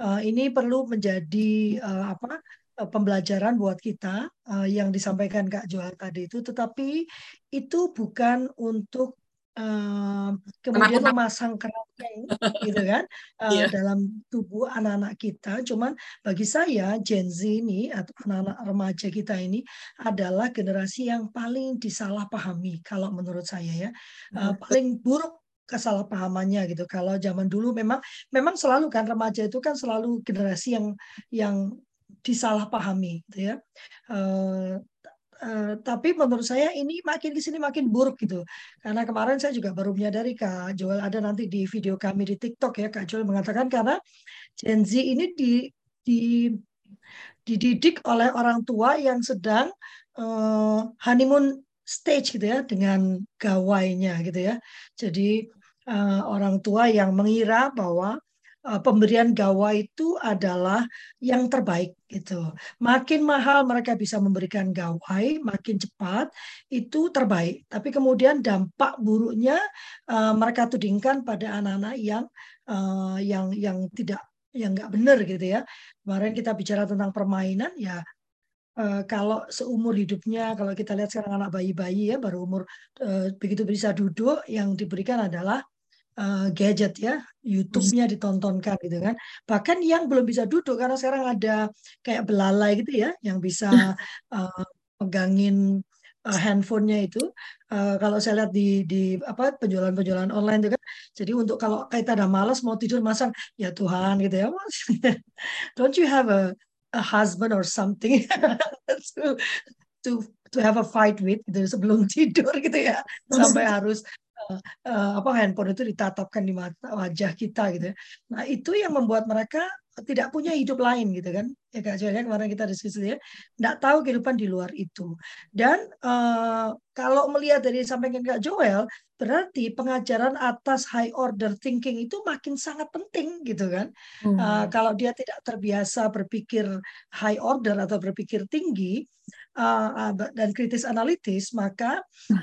eh, ini perlu menjadi eh, apa pembelajaran buat kita uh, yang disampaikan Kak Joel tadi itu, tetapi itu bukan untuk uh, kemudian memasang kerangkeng gitu kan uh, yeah. dalam tubuh anak-anak kita. Cuman bagi saya Gen Z ini atau anak-anak remaja kita ini adalah generasi yang paling disalahpahami kalau menurut saya ya, uh, paling buruk kesalahpahamannya gitu. Kalau zaman dulu memang memang selalu kan remaja itu kan selalu generasi yang yang disalahpahami gitu ya. Uh, Uh, tapi menurut saya ini makin di sini makin buruk gitu. Karena kemarin saya juga baru menyadari Kak Joel ada nanti di video kami di TikTok ya Kak Joel mengatakan karena Gen Z ini di, di dididik oleh orang tua yang sedang uh, honeymoon stage gitu ya dengan gawainya gitu ya. Jadi uh, orang tua yang mengira bahwa pemberian gawai itu adalah yang terbaik gitu. Makin mahal mereka bisa memberikan gawai, makin cepat itu terbaik. Tapi kemudian dampak buruknya uh, mereka tudingkan pada anak-anak yang uh, yang yang tidak yang nggak benar gitu ya. Kemarin kita bicara tentang permainan ya Uh, kalau seumur hidupnya, kalau kita lihat sekarang anak bayi-bayi ya baru umur uh, begitu bisa duduk, yang diberikan adalah uh, gadget ya, YouTube-nya ditontonkan gitu kan. Bahkan yang belum bisa duduk karena sekarang ada kayak belalai gitu ya, yang bisa uh, megangin uh, handphonenya itu. Uh, kalau saya lihat di di apa penjualan-penjualan online itu kan, jadi untuk kalau kita ada malas mau tidur masang ya Tuhan gitu ya, don't you have a a husband or something to to to have a fight with gitu sebelum tidur gitu ya. Sampai harus uh, apa handphone itu ditatapkan di mata wajah kita gitu. Ya. Nah itu yang membuat mereka tidak punya hidup lain gitu kan ya kak Joel ya kemarin kita diskusi ya tidak tahu kehidupan di luar itu dan uh, kalau melihat dari sampaikan kak Joel berarti pengajaran atas high order thinking itu makin sangat penting gitu kan hmm. uh, kalau dia tidak terbiasa berpikir high order atau berpikir tinggi uh, dan kritis analitis maka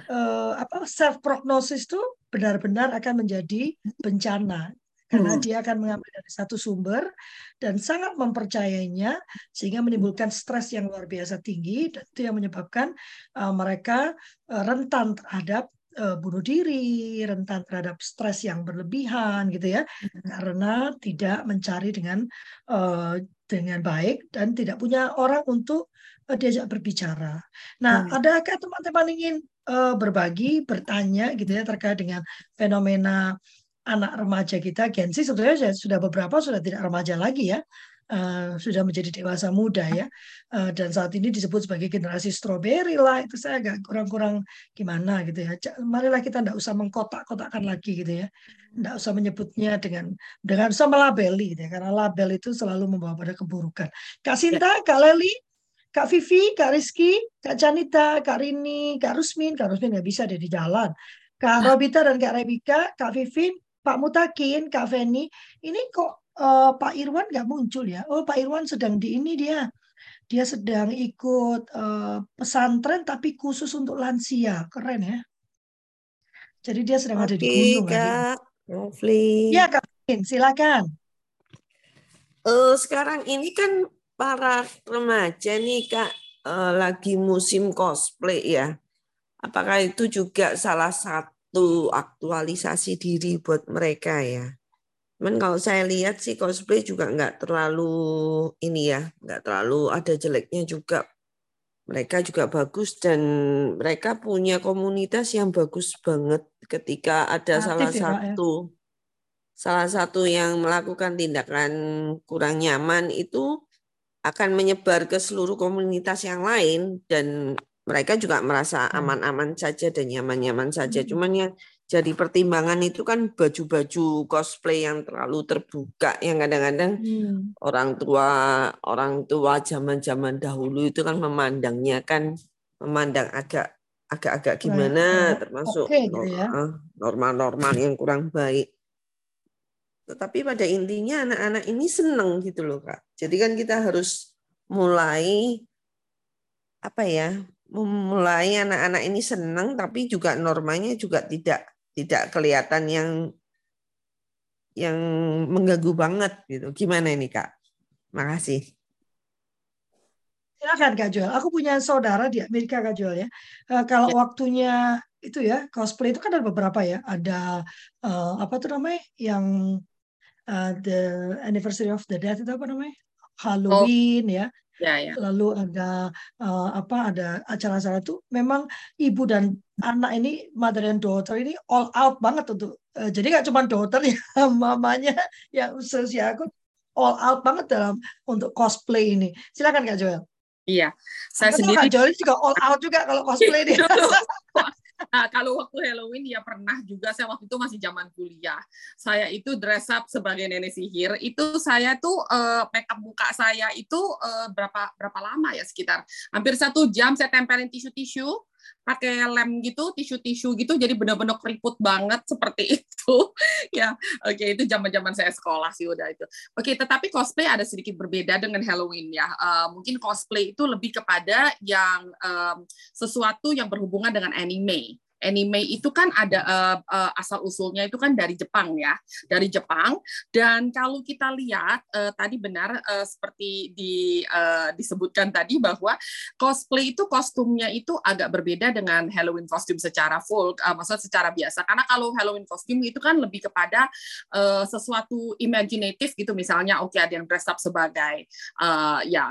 uh, apa self prognosis itu benar-benar akan menjadi bencana karena hmm. dia akan mengambil dari satu sumber dan sangat mempercayainya sehingga menimbulkan stres yang luar biasa tinggi dan itu yang menyebabkan uh, mereka uh, rentan terhadap uh, bunuh diri, rentan terhadap stres yang berlebihan gitu ya hmm. karena tidak mencari dengan uh, dengan baik dan tidak punya orang untuk diajak berbicara. Nah, hmm. adakah teman-teman ingin uh, berbagi, bertanya gitu ya terkait dengan fenomena anak remaja kita? Gen Z sebetulnya sudah beberapa sudah tidak remaja lagi ya. Uh, sudah menjadi dewasa muda ya. Uh, dan saat ini disebut sebagai generasi strawberry lah. Itu saya agak kurang-kurang gimana gitu ya. Marilah kita tidak usah mengkotak-kotakkan lagi gitu ya. Tidak usah menyebutnya dengan dengan usah melabeli gitu ya. Karena label itu selalu membawa pada keburukan. Kak Sinta Kak Leli Kak Vivi, Kak Rizky, Kak Janita, Kak Rini, Kak Rusmin, Kak Rusmin nggak bisa ada di jalan. Kak Robita dan Kak Rebika, Kak Vivi, Pak Mutakin, Kak Feni, ini kok uh, Pak Irwan nggak muncul ya? Oh, Pak Irwan sedang di ini dia. Dia sedang ikut uh, pesantren tapi khusus untuk lansia. Keren ya. Jadi dia sedang Oke, ada di gunung. Kak. Lovely. Ya, Kak Feni, silakan. Uh, sekarang ini kan para remaja nih Kak uh, lagi musim cosplay ya. Apakah itu juga salah satu satu aktualisasi diri buat mereka ya. Cuman kalau saya lihat sih cosplay juga nggak terlalu ini ya, nggak terlalu ada jeleknya juga. Mereka juga bagus dan mereka punya komunitas yang bagus banget ketika ada Aktif salah ya, ya? satu ya? salah satu yang melakukan tindakan kurang nyaman itu akan menyebar ke seluruh komunitas yang lain dan mereka juga merasa hmm. aman-aman saja dan nyaman-nyaman saja. Hmm. Cuman yang jadi pertimbangan itu kan baju-baju cosplay yang terlalu terbuka yang kadang-kadang hmm. orang tua orang tua zaman-zaman dahulu itu kan memandangnya kan memandang agak agak-agak gimana termasuk okay, gitu ya. normal-normal yang kurang baik. Tetapi pada intinya anak-anak ini senang gitu loh kak. Jadi kan kita harus mulai apa ya memulai anak-anak ini senang tapi juga normanya juga tidak tidak kelihatan yang yang mengganggu banget gitu. Gimana ini Kak? Makasih. Silakan Kak Joel. Aku punya saudara di Amerika Kak Joel ya. Uh, kalau ya. waktunya itu ya cosplay itu kan ada beberapa ya. Ada uh, apa tuh namanya yang uh, the anniversary of the death itu apa namanya? Halloween oh. ya. Ya, ya. Lalu ada uh, apa ada acara-acara itu memang ibu dan anak ini mother and daughter ini all out banget untuk uh, jadi nggak cuma daughter ya mamanya yang usia aku all out banget dalam untuk cosplay ini. Silakan Kak Joel. Iya, saya Atau sendiri. Kak Joel juga all out juga kalau cosplay dia. Nah, kalau waktu Halloween ya pernah juga saya waktu itu masih zaman kuliah. Saya itu dress up sebagai nenek sihir. Itu saya tuh uh, make up muka saya itu uh, berapa berapa lama ya sekitar hampir satu jam saya tempelin tisu-tisu pakai lem gitu, tisu-tisu gitu, jadi benar-benar keriput banget seperti itu. ya, oke okay, itu zaman-zaman saya sekolah sih udah itu. Oke, okay, tetapi cosplay ada sedikit berbeda dengan Halloween ya. Uh, mungkin cosplay itu lebih kepada yang um, sesuatu yang berhubungan dengan anime anime itu kan ada uh, uh, asal usulnya itu kan dari Jepang ya, dari Jepang. Dan kalau kita lihat uh, tadi benar uh, seperti di uh, disebutkan tadi bahwa cosplay itu kostumnya itu agak berbeda dengan Halloween kostum secara full, uh, maksudnya secara biasa. Karena kalau Halloween kostum itu kan lebih kepada uh, sesuatu imajinatif gitu, misalnya oke okay, ada yang dress up sebagai uh, ya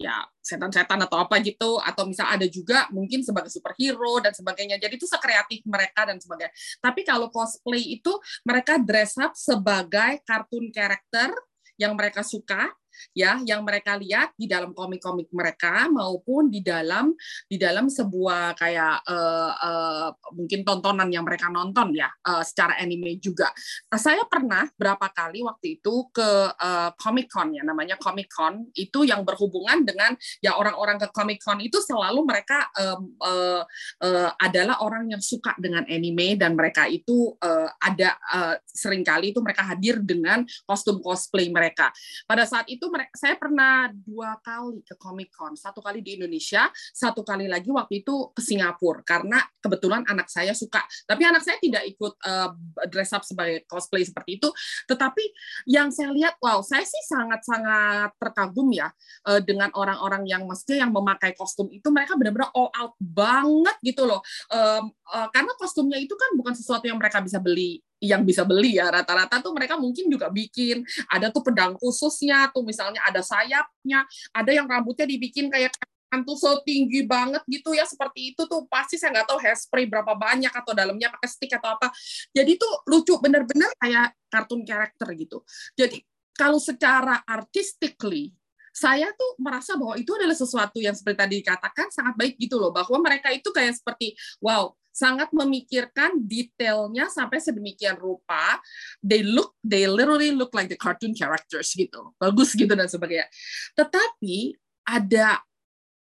ya setan-setan atau apa gitu atau misal ada juga mungkin sebagai superhero dan sebagainya. Jadi itu sekreatif mereka dan sebagainya. Tapi kalau cosplay itu mereka dress up sebagai kartun karakter yang mereka suka ya yang mereka lihat di dalam komik-komik mereka maupun di dalam di dalam sebuah kayak uh, uh, mungkin tontonan yang mereka nonton ya uh, secara anime juga. Nah, saya pernah berapa kali waktu itu ke uh, Comic Con ya namanya Comic Con itu yang berhubungan dengan ya orang-orang ke Comic Con itu selalu mereka um, uh, uh, adalah orang yang suka dengan anime dan mereka itu uh, ada uh, sering kali itu mereka hadir dengan kostum cosplay mereka. Pada saat itu saya pernah dua kali ke Comic Con, satu kali di Indonesia, satu kali lagi waktu itu ke Singapura karena kebetulan anak saya suka. Tapi anak saya tidak ikut uh, dress up sebagai cosplay seperti itu. Tetapi yang saya lihat, wow, saya sih sangat-sangat terkagum ya uh, dengan orang-orang yang maksudnya yang memakai kostum itu mereka benar-benar all out banget gitu loh. Um, uh, karena kostumnya itu kan bukan sesuatu yang mereka bisa beli yang bisa beli ya. Rata-rata tuh mereka mungkin juga bikin. Ada tuh pedang khususnya tuh misalnya ada sayapnya ada yang rambutnya dibikin kayak tuh so tinggi banget gitu ya seperti itu tuh. Pasti saya nggak tahu hairspray berapa banyak atau dalamnya pakai stick atau apa. Jadi tuh lucu bener-bener kayak kartun karakter gitu. Jadi kalau secara artistically saya tuh merasa bahwa itu adalah sesuatu yang seperti tadi dikatakan sangat baik gitu loh. Bahwa mereka itu kayak seperti wow sangat memikirkan detailnya sampai sedemikian rupa. They look they literally look like the cartoon characters gitu. Bagus gitu dan sebagainya. Tetapi ada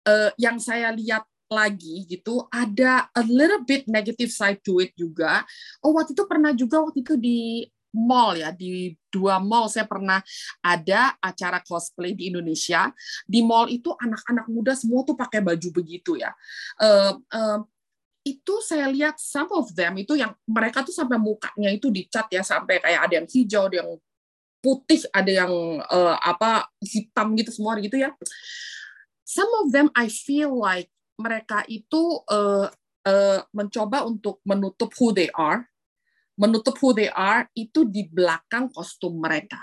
uh, yang saya lihat lagi gitu ada a little bit negative side to it juga. Oh waktu itu pernah juga waktu itu di mall ya. Di dua mall saya pernah ada acara cosplay di Indonesia. Di mall itu anak-anak muda semua tuh pakai baju begitu ya. Uh, uh, itu saya lihat some of them itu yang mereka tuh sampai mukanya itu dicat ya sampai kayak ada yang hijau ada yang putih ada yang uh, apa hitam gitu semua gitu ya. Some of them I feel like mereka itu uh, uh, mencoba untuk menutup who they are menutup who they are itu di belakang kostum mereka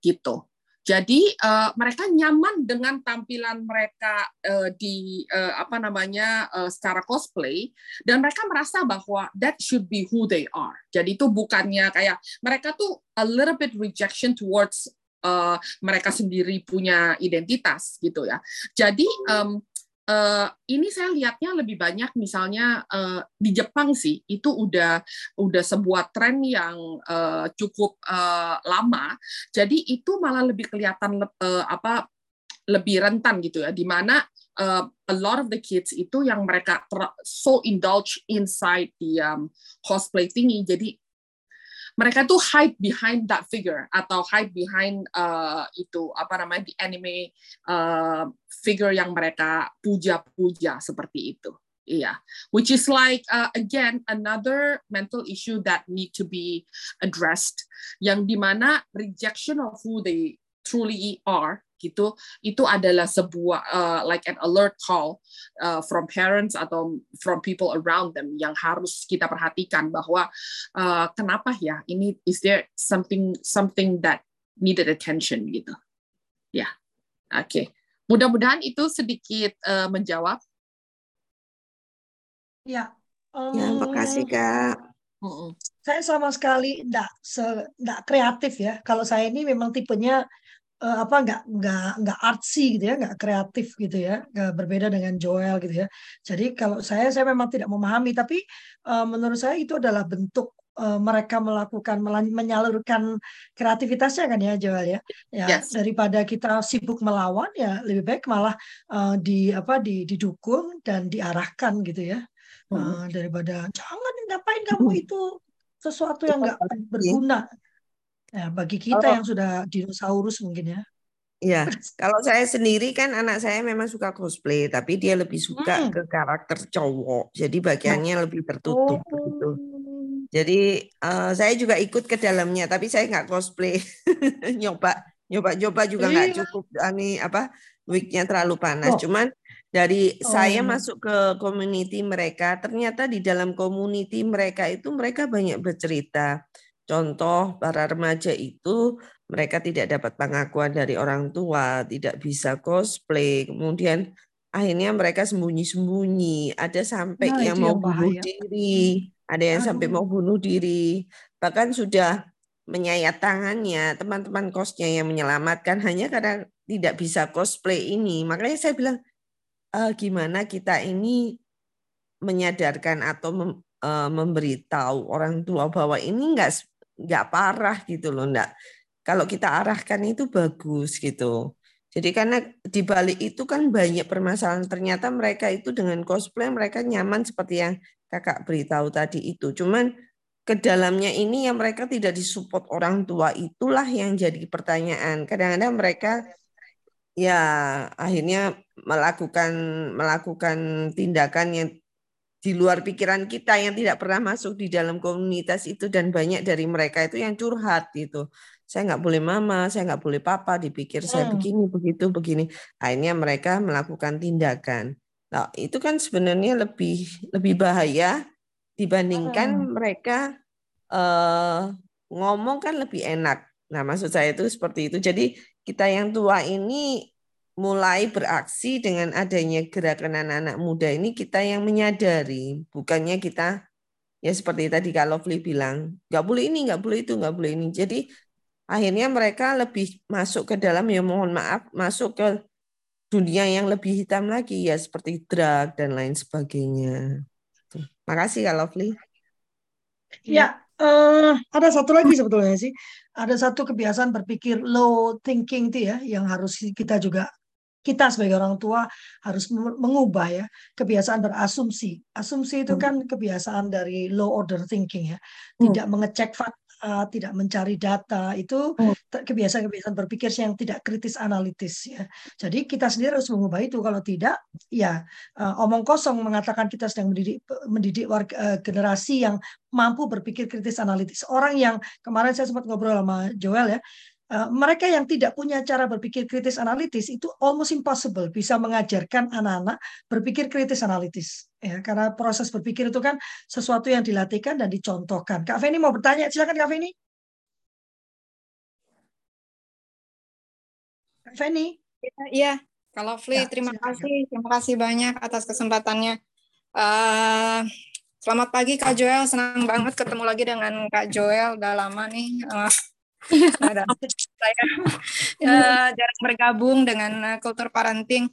gitu jadi uh, mereka nyaman dengan tampilan mereka uh, di uh, apa namanya uh, secara cosplay dan mereka merasa bahwa that should be who they are. Jadi itu bukannya kayak mereka tuh a little bit rejection towards uh, mereka sendiri punya identitas gitu ya. Jadi um, uh, ini saya lihatnya lebih banyak misalnya uh, di Jepang sih itu udah udah sebuah tren yang uh, cukup uh, lama. Jadi itu malah lebih kelihatan uh, apa lebih rentan gitu ya. Di mana uh, a lot of the kids itu yang mereka so indulge inside the um, cosplay thingy. Jadi mereka tuh hide behind that figure atau hide behind uh, itu apa namanya di anime uh, figure yang mereka puja-puja seperti itu. Iya, yeah. which is like uh, again another mental issue that need to be addressed, yang di mana rejection of who they truly are gitu itu adalah sebuah uh, like an alert call uh, from parents atau from people around them yang harus kita perhatikan bahwa uh, kenapa ya ini is there something something that needed attention gitu ya yeah. oke okay. mudah-mudahan itu sedikit uh, menjawab ya um, ya makasih kak saya sama sekali enggak enggak kreatif ya kalau saya ini memang tipenya uh, apa nggak nggak nggak artsy gitu ya nggak kreatif gitu ya nggak berbeda dengan Joel gitu ya. Jadi kalau saya saya memang tidak memahami tapi uh, menurut saya itu adalah bentuk uh, mereka melakukan menyalurkan kreativitasnya kan ya Joel ya. Ya yes. daripada kita sibuk melawan ya lebih baik malah uh, di apa di, didukung dan diarahkan gitu ya. Uh, daripada jangan ngapain kamu hmm. itu sesuatu yang nggak berguna Ya, bagi kita kalau, yang sudah dinosaurus mungkin ya. Iya, kalau saya sendiri kan anak saya memang suka cosplay, tapi dia lebih suka hmm. ke karakter cowok, jadi bagiannya oh. lebih tertutup oh. gitu. Jadi uh, saya juga ikut ke dalamnya, tapi saya nggak cosplay, nyoba, nyoba, nyoba juga nggak iya. cukup. Ini apa, wignya terlalu panas. Oh. Cuman dari oh. saya masuk ke community mereka, ternyata di dalam community mereka itu mereka banyak bercerita Contoh para remaja itu mereka tidak dapat pengakuan dari orang tua, tidak bisa cosplay, kemudian akhirnya mereka sembunyi-sembunyi, ada sampai nah, yang mau yang bunuh diri, ada yang Aduh. sampai mau bunuh diri, bahkan sudah menyayat tangannya, teman-teman kosnya yang menyelamatkan hanya karena tidak bisa cosplay ini. Makanya saya bilang, e, gimana kita ini menyadarkan atau mem, e, memberitahu orang tua bahwa ini enggak nggak parah gitu loh, enggak. Kalau kita arahkan itu bagus gitu. Jadi karena di balik itu kan banyak permasalahan. Ternyata mereka itu dengan cosplay mereka nyaman seperti yang kakak beritahu tadi itu. Cuman ke dalamnya ini yang mereka tidak disupport orang tua itulah yang jadi pertanyaan. Kadang-kadang mereka ya akhirnya melakukan melakukan tindakan yang di luar pikiran kita yang tidak pernah masuk di dalam komunitas itu dan banyak dari mereka itu yang curhat gitu. Saya nggak boleh mama, saya nggak boleh papa, dipikir hmm. saya begini, begitu, begini. Akhirnya mereka melakukan tindakan. Nah, itu kan sebenarnya lebih lebih bahaya dibandingkan hmm. mereka uh, ngomong kan lebih enak. Nah, maksud saya itu seperti itu. Jadi kita yang tua ini mulai beraksi dengan adanya gerakan anak-anak muda ini kita yang menyadari, bukannya kita ya seperti tadi kalau Lovely bilang, nggak boleh ini, nggak boleh itu, nggak boleh ini. Jadi akhirnya mereka lebih masuk ke dalam ya mohon maaf masuk ke dunia yang lebih hitam lagi ya seperti drug dan lain sebagainya. Makasih Kak Lovely. Ya, uh, ada satu lagi sebetulnya sih. Ada satu kebiasaan berpikir low thinking itu ya, yang harus kita juga kita sebagai orang tua harus mengubah ya kebiasaan berasumsi. Asumsi itu hmm. kan kebiasaan dari low order thinking ya, hmm. tidak mengecek fakta tidak mencari data itu hmm. kebiasaan-kebiasaan berpikir yang tidak kritis analitis ya. Jadi kita sendiri harus mengubah itu kalau tidak ya uh, omong kosong mengatakan kita sedang mendidik mendidik warga, uh, generasi yang mampu berpikir kritis analitis. Orang yang kemarin saya sempat ngobrol sama Joel ya Eh, mereka yang tidak punya cara berpikir kritis analitis itu almost impossible bisa mengajarkan anak-anak berpikir kritis analitis ya karena proses berpikir itu kan sesuatu yang dilatihkan dan dicontohkan. Kak Feni mau bertanya, silakan Kak Feni. Kak Feni. Iya, kalau Fli, ya, terima silakan. kasih, terima kasih banyak atas kesempatannya. Uh, selamat pagi Kak Joel, senang banget ketemu lagi dengan Kak Joel. Udah lama nih. Uh, saya uh, jarang bergabung dengan uh, kultur parenting.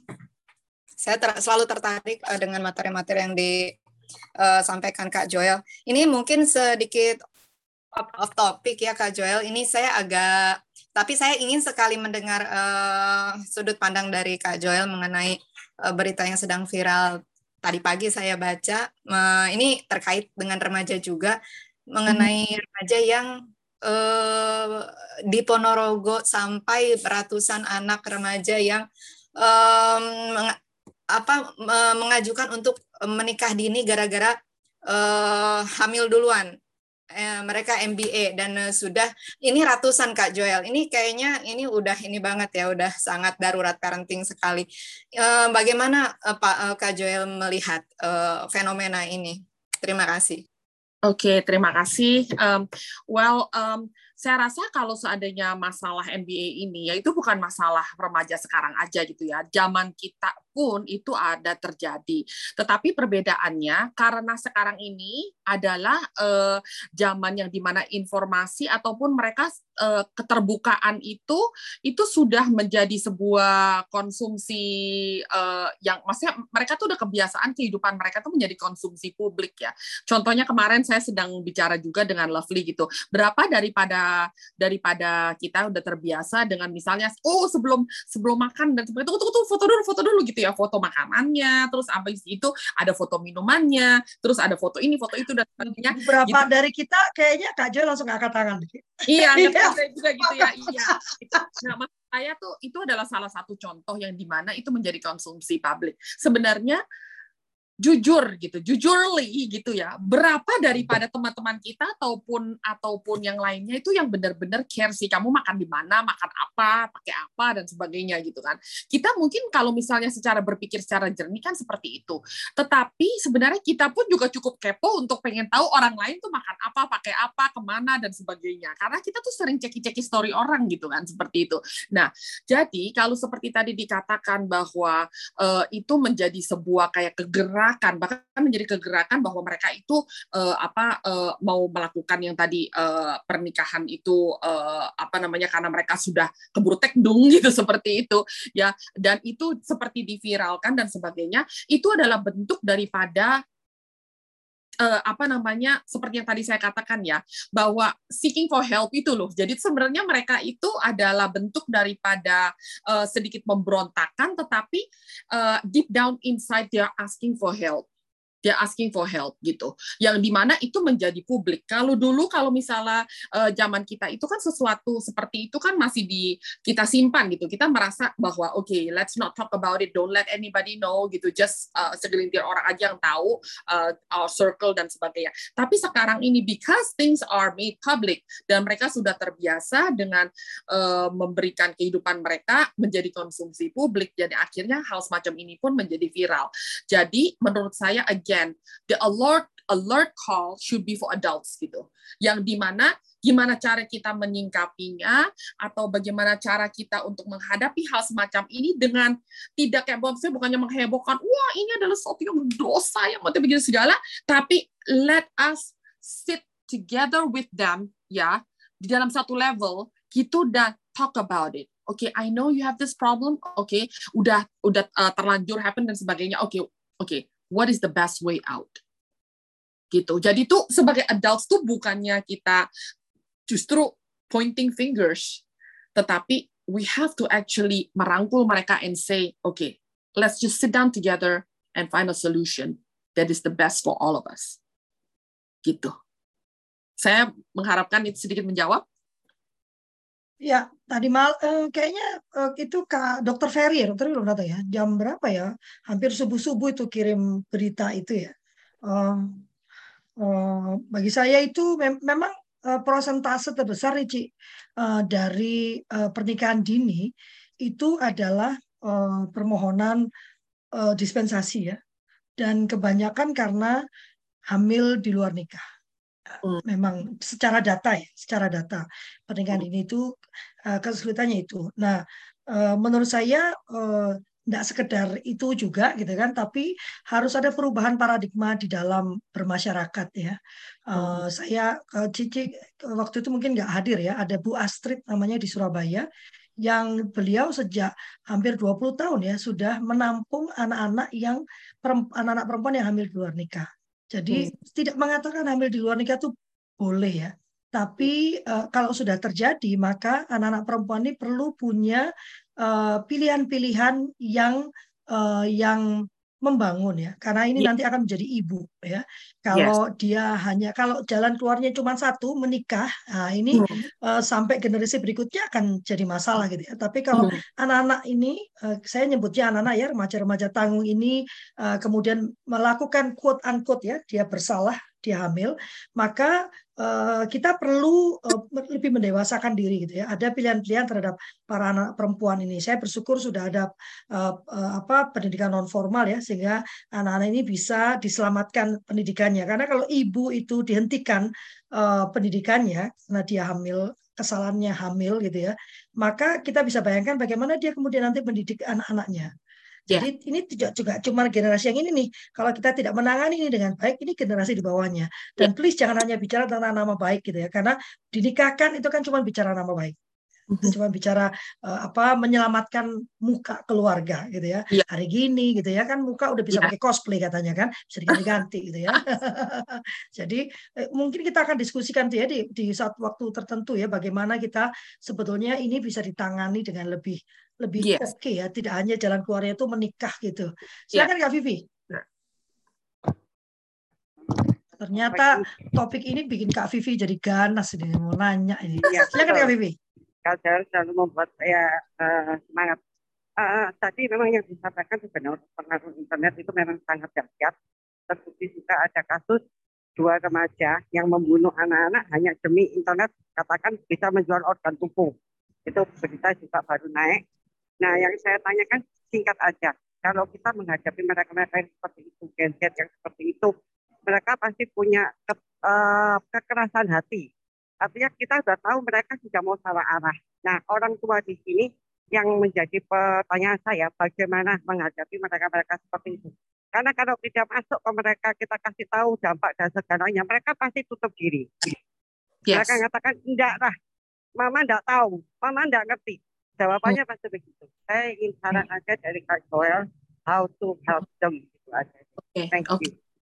Saya ter selalu tertarik uh, dengan materi-materi yang disampaikan Kak Joel. Ini mungkin sedikit off topic ya Kak Joel. Ini saya agak tapi saya ingin sekali mendengar uh, sudut pandang dari Kak Joel mengenai uh, berita yang sedang viral tadi pagi saya baca. Uh, ini terkait dengan remaja juga mengenai hmm. remaja yang eh, di Ponorogo sampai ratusan anak remaja yang apa mengajukan untuk menikah dini gara-gara eh, hamil duluan. Eh, mereka MBA dan sudah ini ratusan Kak Joel. Ini kayaknya ini udah ini banget ya, udah sangat darurat parenting sekali. Bagaimana Pak Kak Joel melihat fenomena ini? Terima kasih. Oke, okay, terima kasih. Um, well, um, saya rasa kalau seandainya masalah MBA ini, ya itu bukan masalah remaja sekarang aja gitu ya. Zaman kita pun itu ada terjadi. Tetapi perbedaannya karena sekarang ini adalah uh, zaman yang di mana informasi ataupun mereka uh, keterbukaan itu itu sudah menjadi sebuah konsumsi uh, yang maksudnya mereka tuh udah kebiasaan kehidupan mereka tuh menjadi konsumsi publik ya. Contohnya kemarin saya sedang bicara juga dengan Lovely gitu. Berapa daripada daripada kita udah terbiasa dengan misalnya oh sebelum sebelum makan dan seperti itu tuh, foto dulu foto dulu gitu ya. Foto makanannya terus apa itu ada foto minumannya terus ada foto ini foto itu dan sebagainya. Berapa gitu. dari kita kayaknya Kak Jo langsung angkat tangan iya juga gitu ya iya. Nah saya tuh itu adalah salah satu contoh yang di mana itu menjadi konsumsi publik. Sebenarnya jujur gitu, jujurly gitu ya. Berapa daripada teman-teman kita ataupun ataupun yang lainnya itu yang benar-benar care sih kamu makan di mana, makan apa, pakai apa dan sebagainya gitu kan. Kita mungkin kalau misalnya secara berpikir secara jernih kan seperti itu. Tetapi sebenarnya kita pun juga cukup kepo untuk pengen tahu orang lain tuh makan apa, pakai apa, ke mana dan sebagainya. Karena kita tuh sering ceki-ceki story orang gitu kan seperti itu. Nah, jadi kalau seperti tadi dikatakan bahwa uh, itu menjadi sebuah kayak kegerakan gerakan bahkan menjadi kegerakan bahwa mereka itu uh, apa uh, mau melakukan yang tadi uh, pernikahan itu uh, apa namanya karena mereka sudah keburu tekdung gitu seperti itu ya. Dan itu seperti diviralkan dan sebagainya itu adalah bentuk daripada uh, apa namanya seperti yang tadi saya katakan ya bahwa seeking for help itu loh. Jadi sebenarnya mereka itu adalah bentuk daripada uh, sedikit memberontakan tetapi uh, deep down inside they are asking for help dia asking for help gitu. Yang di mana itu menjadi publik. Kalau dulu kalau misalnya uh, zaman kita itu kan sesuatu seperti itu kan masih di kita simpan gitu. Kita merasa bahwa oke, okay, let's not talk about it, don't let anybody know gitu. Just uh, segelintir orang aja yang tahu uh, our circle dan sebagainya. Tapi sekarang ini because things are made public dan mereka sudah terbiasa dengan uh, memberikan kehidupan mereka menjadi konsumsi publik. Jadi akhirnya hal semacam ini pun menjadi viral. Jadi menurut saya again again the alert alert call should be for adults gitu yang di mana gimana cara kita menyingkapinya atau bagaimana cara kita untuk menghadapi hal semacam ini dengan tidak kayak saya bukannya menghebohkan wah ini adalah sesuatu yang dosa yang mau begini segala tapi let us sit together with them ya di dalam satu level gitu dan talk about it Oke, okay, I know you have this problem. Oke, okay, udah udah uh, terlanjur happen dan sebagainya. Oke, okay, oke. Okay what is the best way out? Gitu. Jadi tuh sebagai adults tuh bukannya kita justru pointing fingers tetapi we have to actually merangkul mereka and say okay let's just sit down together and find a solution that is the best for all of us. Gitu. Saya mengharapkan itu sedikit menjawab Ya, tadi mal eh, kayaknya eh, itu Kak Dokter Ferry ya, Dokter belum datang ya. Jam berapa ya? Hampir subuh-subuh itu kirim berita itu ya. Uh, bagi saya itu mem memang uh, prosentase terbesar nih, Ci, uh, dari pernikahan dini itu adalah permohonan dispensasi ya. Dan kebanyakan karena hamil di luar nikah. Hmm. memang secara data ya, secara data pernikahan hmm. ini itu uh, kesulitannya itu. Nah, uh, menurut saya tidak sekedar itu juga gitu kan, tapi harus ada perubahan paradigma di dalam bermasyarakat ya. Uh, hmm. Saya uh, Cici waktu itu mungkin nggak hadir ya, ada Bu Astrid namanya di Surabaya yang beliau sejak hampir 20 tahun ya sudah menampung anak-anak yang anak-anak perempuan yang hamil di luar nikah. Jadi hmm. tidak mengatakan hamil di luar nikah itu boleh ya. Tapi uh, kalau sudah terjadi maka anak-anak perempuan ini perlu punya eh, pilihan-pilihan uh, yang uh, yang membangun ya karena ini yeah. nanti akan menjadi ibu ya kalau yes. dia hanya kalau jalan keluarnya cuma satu menikah nah ini uh, sampai generasi berikutnya akan jadi masalah gitu ya tapi kalau mm. anak-anak ini uh, saya nyebutnya anak-anak ya remaja-remaja tanggung ini uh, kemudian melakukan quote unquote ya dia bersalah dia hamil, maka uh, kita perlu uh, lebih mendewasakan diri gitu ya. Ada pilihan-pilihan terhadap para anak perempuan ini. Saya bersyukur sudah ada uh, uh, apa pendidikan non formal ya sehingga anak-anak ini bisa diselamatkan pendidikannya. Karena kalau ibu itu dihentikan uh, pendidikannya karena dia hamil kesalahannya hamil gitu ya, maka kita bisa bayangkan bagaimana dia kemudian nanti mendidik anak-anaknya. Ya. Jadi yeah. ini tidak juga cuma generasi yang ini nih. Kalau kita tidak menangani ini dengan baik, ini generasi di bawahnya. Dan yeah. please jangan hanya bicara tentang nama baik gitu ya, karena dinikahkan itu kan cuma bicara nama baik. Mm-hmm. Cuma bicara uh, apa menyelamatkan muka keluarga gitu ya. Yeah. Hari gini gitu ya kan muka udah bisa yeah. pakai cosplay katanya kan, bisa diganti-ganti gitu ya. Jadi eh, mungkin kita akan diskusikan tuh ya di di saat waktu tertentu ya bagaimana kita sebetulnya ini bisa ditangani dengan lebih lebih yes. oke okay ya, tidak hanya jalan keluarnya itu menikah gitu. Ya. Silakan yeah. Kak Vivi. Ya. Ternyata topik ini bikin Kak Vivi jadi ganas ini mau nanya ini. Ya, Silakan Kak Vivi. Kak selalu membuat saya uh, semangat. Uh, tadi memang yang disampaikan sebenarnya pengaruh internet itu memang sangat dahsyat. Terbukti juga ada kasus dua remaja yang membunuh anak-anak hanya demi internet katakan bisa menjual organ tubuh. Itu berita juga baru naik Nah, yang saya tanyakan singkat aja. Kalau kita menghadapi mereka-mereka yang seperti itu, Gen Z yang seperti itu, mereka pasti punya ke, uh, kekerasan hati. Artinya kita sudah tahu mereka sudah mau salah arah. Nah, orang tua di sini yang menjadi pertanyaan saya, bagaimana menghadapi mereka-mereka seperti itu. Karena kalau tidak masuk ke mereka, kita kasih tahu dampak dan segalanya, mereka pasti tutup diri. Yes. Mereka mengatakan, enggak lah, mama enggak tahu, mama enggak ngerti. Jawabannya Hmm. pasti begitu. Saya ingin saran aja dari Kak Joel, how to help them. Gitu aja. Oke, Thank oke. you.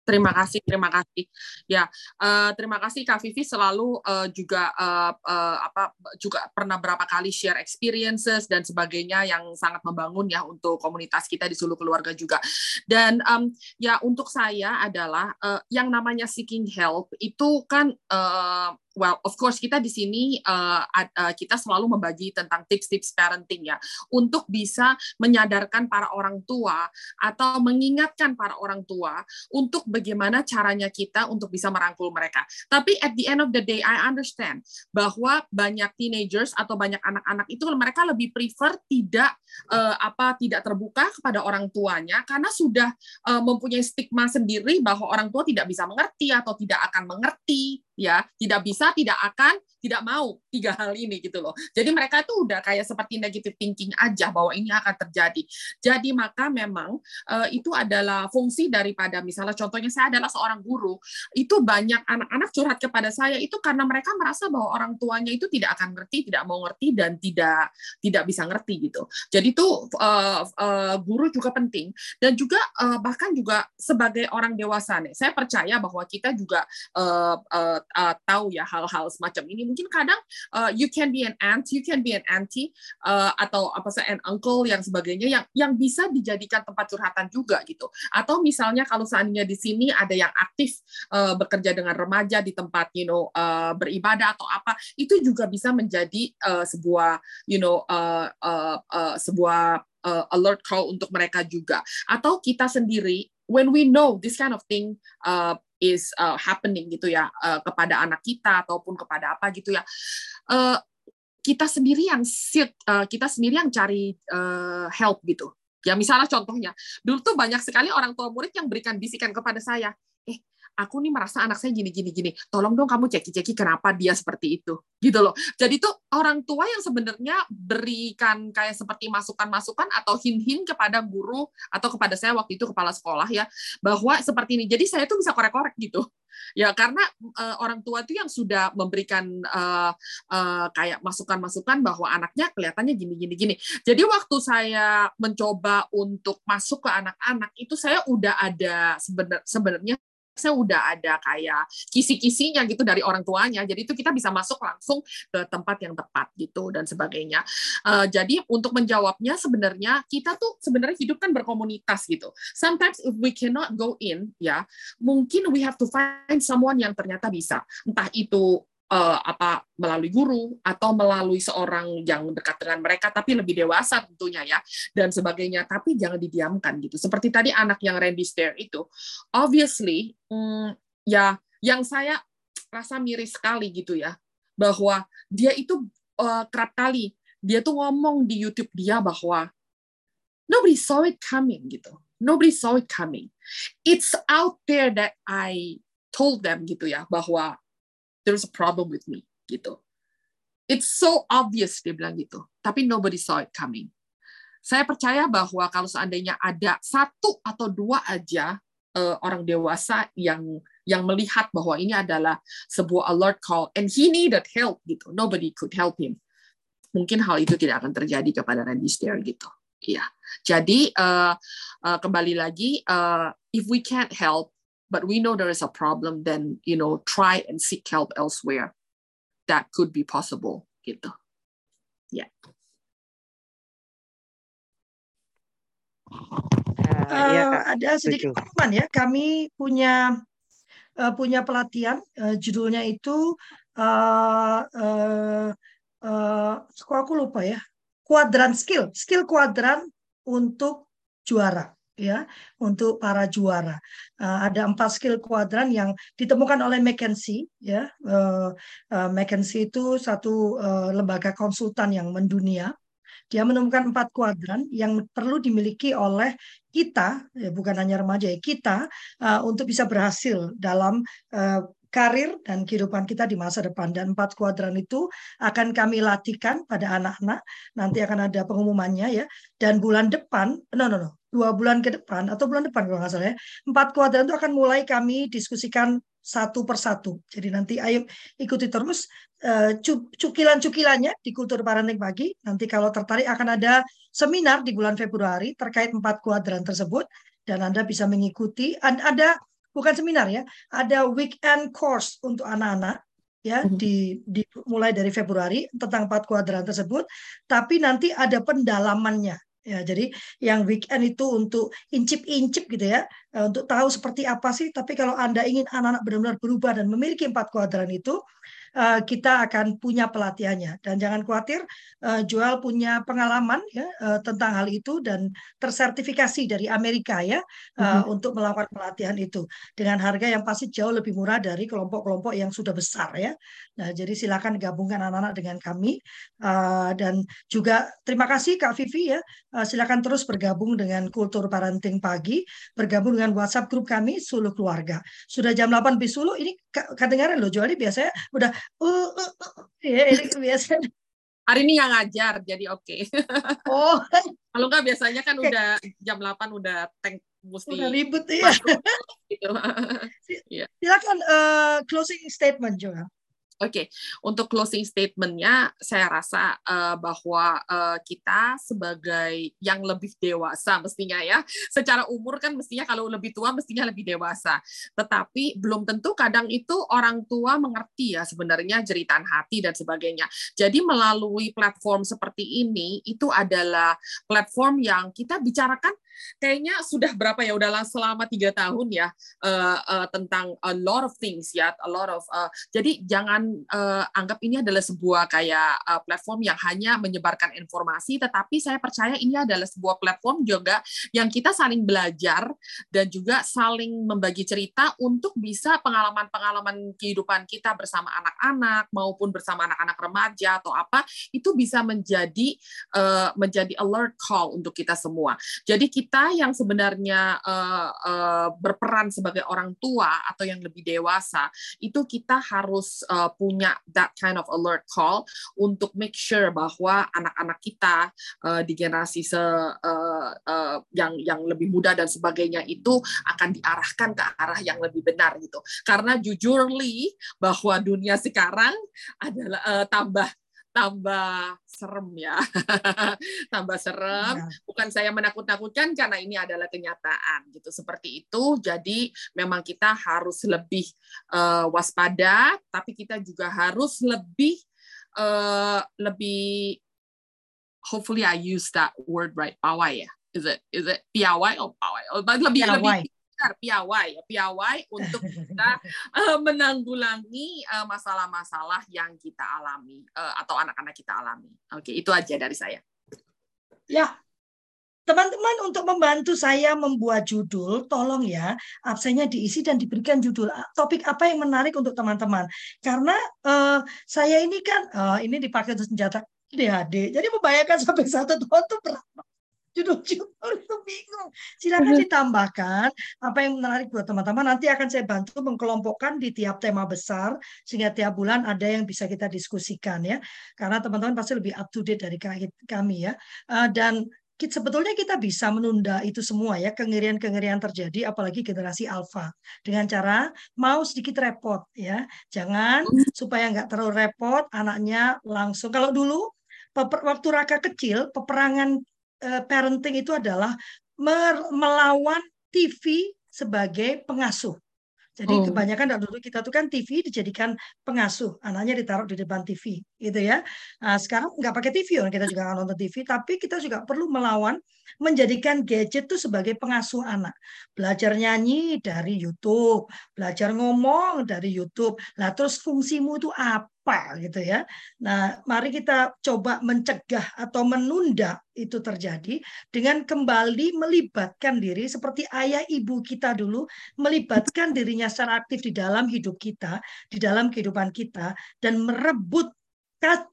Terima kasih, terima kasih. Ya, eh, terima kasih Kak Vivi selalu eh, juga eh, eh, apa juga pernah berapa kali share experiences dan sebagainya yang sangat membangun ya untuk komunitas kita di seluruh keluarga juga. Dan em, ya untuk saya adalah eh, yang namanya seeking help itu kan eh, well of course kita di sini ad- eh, kita selalu membagi tentang tips-tips parenting ya untuk bisa menyadarkan para orang tua atau mengingatkan para orang tua untuk bagaimana caranya kita untuk bisa merangkul mereka. Tapi at the end of the day, I understand bahwa banyak teenagers atau banyak anak-anak itu mereka lebih prefer tidak eh, apa tidak terbuka kepada orang tuanya karena sudah eh, mempunyai stigma sendiri bahwa orang tua tidak bisa mengerti atau tidak akan mengerti ya. Tidak bisa tidak akan tidak mau tiga hal ini gitu loh. Jadi mereka tuh udah kayak seperti negative thinking aja bahwa ini akan terjadi. Jadi maka memang eh, itu adalah fungsi daripada misalnya contohnya saya adalah seorang guru itu banyak anak-anak curhat kepada saya itu karena mereka merasa bahwa orang tuanya itu tidak akan ngerti tidak mau ngerti dan tidak tidak bisa ngerti gitu. Jadi tuh eh, eh, guru juga penting dan juga eh, bahkan juga sebagai orang dewasa nih saya percaya bahwa kita juga eh, eh, eh, tahu ya hal-hal semacam ini mungkin kadang eh, you can be an aunt you can be an auntie eh, atau apa sih an uncle yang sebagainya yang yang bisa dijadikan tempat curhatan juga gitu. Atau misalnya kalau seandainya di sini ada yang aktif eh, bekerja dengan remaja di tempat you know eh, beribadah atau apa itu juga bisa menjadi eh, sebuah you know eh, eh, eh, sebuah eh, alert call untuk mereka juga. Atau kita sendiri when we know this kind of thing uh, is uh, happening gitu ya uh, kepada anak kita ataupun kepada apa gitu ya. Uh, kita sendiri yang sit uh, kita sendiri yang cari uh, help gitu. Ya misalnya contohnya dulu tuh banyak sekali orang tua murid yang berikan bisikan kepada saya. Eh aku nih merasa anak saya gini gini gini. Tolong dong kamu ceki ceki kenapa dia seperti itu. Gitu loh. Jadi tuh orang tua yang sebenarnya berikan kayak seperti masukan-masukan atau hin-hin kepada guru atau kepada saya waktu itu kepala sekolah ya bahwa seperti ini. Jadi saya tuh bisa korek-korek gitu. Ya karena uh, orang tua itu yang sudah memberikan uh, uh, kayak masukan-masukan bahwa anaknya kelihatannya gini gini. Jadi waktu saya mencoba untuk masuk ke anak-anak itu saya udah ada sebenar sebenarnya saya udah ada kayak kisi-kisinya gitu dari orang tuanya. Jadi itu kita bisa masuk langsung ke tempat yang tepat gitu dan sebagainya. Uh, jadi untuk menjawabnya sebenarnya kita tuh sebenarnya hidup kan berkomunitas gitu. Sometimes if we cannot go in ya, mungkin we have to find someone yang ternyata bisa. Entah itu uh, apa melalui guru atau melalui seorang yang dekat dengan mereka tapi lebih dewasa tentunya ya dan sebagainya. Tapi jangan didiamkan gitu. Seperti tadi anak yang Randy Stair itu obviously hmm, ya yang saya rasa miris sekali gitu ya bahwa dia itu uh, kerap kali dia tuh ngomong di YouTube dia bahwa nobody saw it coming gitu. Nobody saw it coming. It's out there that I told them gitu ya bahwa there's a problem with me gitu. It's so obvious dia bilang gitu, tapi nobody saw it coming. Saya percaya bahwa kalau seandainya ada satu atau dua aja uh, orang dewasa yang yang melihat bahwa ini adalah sebuah alert call and he needed help gitu, nobody could help him. Mungkin hal itu tidak akan terjadi kepada Randy Stair gitu. Iya. Jadi uh, uh, kembali lagi, uh, if we can't help, but we know there is a problem, then you know try and seek help elsewhere. That could be possible, gitu. Ya. Yeah. Uh, iya, Kak. ada sedikit pengumuman ya. Kami punya uh, punya pelatihan uh, judulnya itu uh, uh, uh, aku lupa ya. Kuadran skill, skill kuadran untuk juara ya untuk para juara. Uh, ada empat skill kuadran yang ditemukan oleh McKinsey ya. Uh, uh, McKinsey itu satu uh, lembaga konsultan yang mendunia. Dia menemukan empat kuadran yang perlu dimiliki oleh kita, ya bukan hanya remaja ya, kita uh, untuk bisa berhasil dalam uh, karir dan kehidupan kita di masa depan. Dan empat kuadran itu akan kami latihkan pada anak-anak. Nanti akan ada pengumumannya ya. Dan bulan depan, no no no, dua bulan ke depan atau bulan depan kalau nggak salah ya empat kuadran itu akan mulai kami diskusikan satu persatu. Jadi nanti ayo ikuti terus uh, cukilan-cukilannya di Kultur Parenting Pagi. Nanti kalau tertarik akan ada seminar di bulan Februari terkait empat kuadran tersebut dan Anda bisa mengikuti. Ada bukan seminar ya, ada weekend course untuk anak-anak ya mhm. di, di mulai dari Februari tentang empat kuadran tersebut. Tapi nanti ada pendalamannya Ya, jadi yang weekend itu untuk incip-incip gitu ya, eh, untuk tahu seperti apa sih. Tapi kalau Anda ingin anak-anak benar-benar berubah dan memiliki empat kuadran itu, Eh, kita akan punya pelatihannya dan jangan khawatir uh, Joel punya pengalaman ya uh, tentang hal itu dan tersertifikasi dari Amerika ya uh, uh-huh. untuk melakukan pelatihan itu dengan harga yang pasti jauh lebih murah dari kelompok-kelompok yang sudah besar ya. Nah, jadi silakan gabungkan anak-anak dengan kami uh, dan juga terima kasih Kak Vivi ya. Uh, silakan terus bergabung dengan Kultur Parenting Pagi, bergabung dengan WhatsApp grup kami Suluh Keluarga. Sudah jam 8 Bisulu ini kedengaran loh Joel biasanya udah uh, uh, uh, ya ini biasa hari ini nggak ngajar jadi oke. Okay. oh. Kalau nggak biasanya kan udah jam 8 udah tank mesti udah ribut ya gitu. silakan uh, closing statement juga Oke, okay. untuk closing statement-nya, saya rasa uh, bahwa uh, kita sebagai yang lebih dewasa mestinya ya, secara umur kan mestinya kalau lebih tua mestinya lebih dewasa. Tetapi belum tentu kadang itu orang tua mengerti ya sebenarnya jeritan hati dan sebagainya. Jadi melalui platform seperti ini itu adalah platform yang kita bicarakan kayaknya sudah berapa ya? Udahlah selama tiga tahun ya uh, uh, tentang a lot of things ya a lot of uh, jadi jangan uh, anggap ini adalah sebuah kayak uh, platform yang hanya menyebarkan informasi tetapi saya percaya ini adalah sebuah platform juga yang kita saling belajar dan juga saling membagi cerita untuk bisa pengalaman-pengalaman kehidupan kita bersama anak-anak maupun bersama anak-anak remaja atau apa itu bisa menjadi uh, menjadi alert call untuk kita semua. Jadi kita kita yang sebenarnya uh, uh, berperan sebagai orang tua atau yang lebih dewasa itu kita harus uh, punya that kind of alert call untuk make sure bahwa anak-anak kita uh, di generasi se uh, uh, yang yang lebih muda dan sebagainya itu akan diarahkan ke arah yang lebih benar gitu. Karena jujurly bahwa dunia sekarang adalah uh, tambah tambah serem ya. tambah serem. Ya. Bukan saya menakut-nakutkan karena ini adalah kenyataan gitu. Seperti itu. Jadi memang kita harus lebih uh, waspada, tapi kita juga harus lebih uh, lebih hopefully I use that word right. Pawai ya. Is it is it piawai or pawai? Oh, lebih piawai. lebih benar piawai ya piawai untuk kita uh, menanggulangi uh, masalah-masalah yang kita alami uh, atau anak-anak kita alami. Oke, itu aja dari saya. Ya, Teman-teman untuk membantu saya membuat judul, tolong ya absennya diisi dan diberikan judul topik apa yang menarik untuk teman-teman. Karena uh, saya ini kan uh, ini dipakai untuk senjata DHD, jadi membayangkan sampai satu tahun itu berapa judul-judul itu bingung. Silakan ditambahkan apa yang menarik buat teman-teman. Nanti akan saya bantu mengkelompokkan di tiap tema besar sehingga tiap bulan ada yang bisa kita diskusikan ya. Karena teman-teman pasti lebih up to date dari kami ya. Eh, dan sebetulnya kita bisa menunda itu semua ya kengerian-kengerian terjadi apalagi generasi alfa dengan cara mau sedikit repot ya jangan supaya nggak terlalu repot anaknya langsung kalau dulu waktu Raka kecil peperangan Eh, parenting itu adalah melawan TV sebagai pengasuh. Jadi oh. kebanyakan dulu kita tuh kan TV dijadikan pengasuh, anaknya ditaruh di depan TV, gitu ya. Nah, sekarang nggak pakai TV, kita juga nggak nonton TV, tapi kita juga perlu melawan menjadikan gadget itu sebagai pengasuh anak. Belajar nyanyi dari YouTube, belajar ngomong dari YouTube. Nah, terus fungsimu itu apa? Apa gitu ya. Nah, mari kita coba mencegah atau menunda itu terjadi dengan kembali melibatkan diri seperti ayah ibu kita dulu melibatkan dirinya secara aktif di dalam hidup kita, di dalam kehidupan kita dan merebut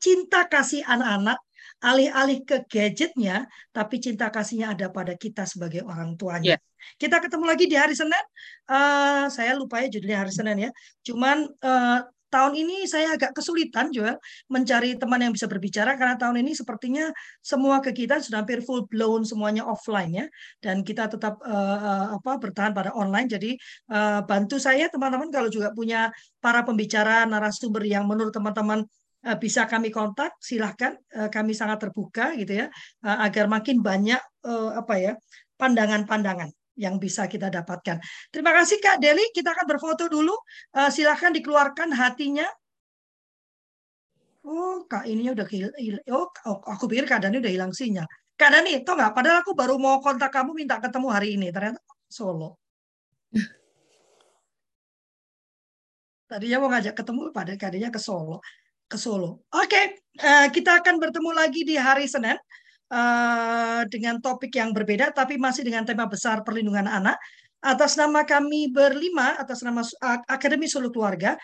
cinta kasih anak-anak alih-alih ke gadgetnya, tapi cinta kasihnya ada pada kita sebagai orang tuanya. Yeah. Kita ketemu lagi di hari Senin. Uh, saya lupa ya judulnya hari Senin ya. Cuman uh, tahun ini saya agak kesulitan juga mencari teman yang bisa berbicara karena tahun ini sepertinya semua kegiatan sudah hampir full blown semuanya offline ya dan kita tetap uh, apa bertahan pada online. Jadi uh, bantu saya teman-teman kalau juga punya para pembicara narasumber yang menurut teman-teman bisa kami kontak silahkan kami sangat terbuka gitu ya agar makin banyak apa ya pandangan-pandangan yang bisa kita dapatkan. Terima kasih Kak Deli, kita akan berfoto dulu. Uh, silahkan dikeluarkan hatinya. Oh, Kak ininya udah hilang. Oh, aku pikir Kak Dani udah hilang sinyal. Kak Dani, tau nggak? Padahal aku baru mau kontak kamu minta ketemu hari ini. Ternyata Solo. Tadinya mau ngajak ketemu, pada kadinya ke Solo. Ke Solo. Oke, okay. uh, eh, kita akan bertemu lagi di hari Senin. Eh, dengan topik yang berbeda, tapi masih dengan tema besar perlindungan anak. Atas nama kami berlima, atas nama Akademi Solo Keluarga,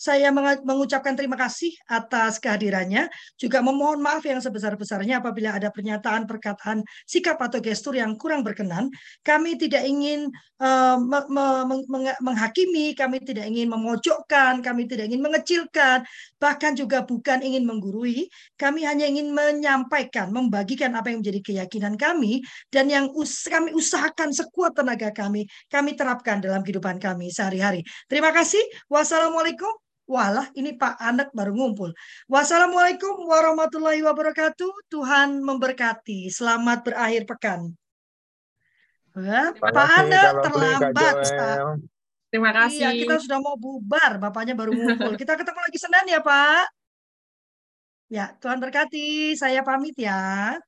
saya mengucapkan terima kasih atas kehadirannya, juga memohon maaf yang sebesar-besarnya apabila ada pernyataan, perkataan, sikap atau gestur yang kurang berkenan. Kami tidak ingin uh, me me menghakimi, kami tidak ingin memojokkan, kami tidak ingin mengecilkan, bahkan juga bukan ingin menggurui. Kami hanya ingin menyampaikan, membagikan apa yang menjadi keyakinan kami dan yang us kami usahakan sekuat tenaga kami, kami terapkan dalam kehidupan kami sehari-hari. Terima kasih. Wassalamualaikum Walah, ini Pak Anak baru ngumpul. Wassalamualaikum warahmatullahi wabarakatuh. Tuhan memberkati. Selamat berakhir pekan. Pak Anak terlambat. Terima kasih. Iya, kita sudah mau bubar. Bapaknya baru ngumpul. Kita ketemu lagi Senin ya, Pak. Ya, Tuhan berkati. Saya pamit ya.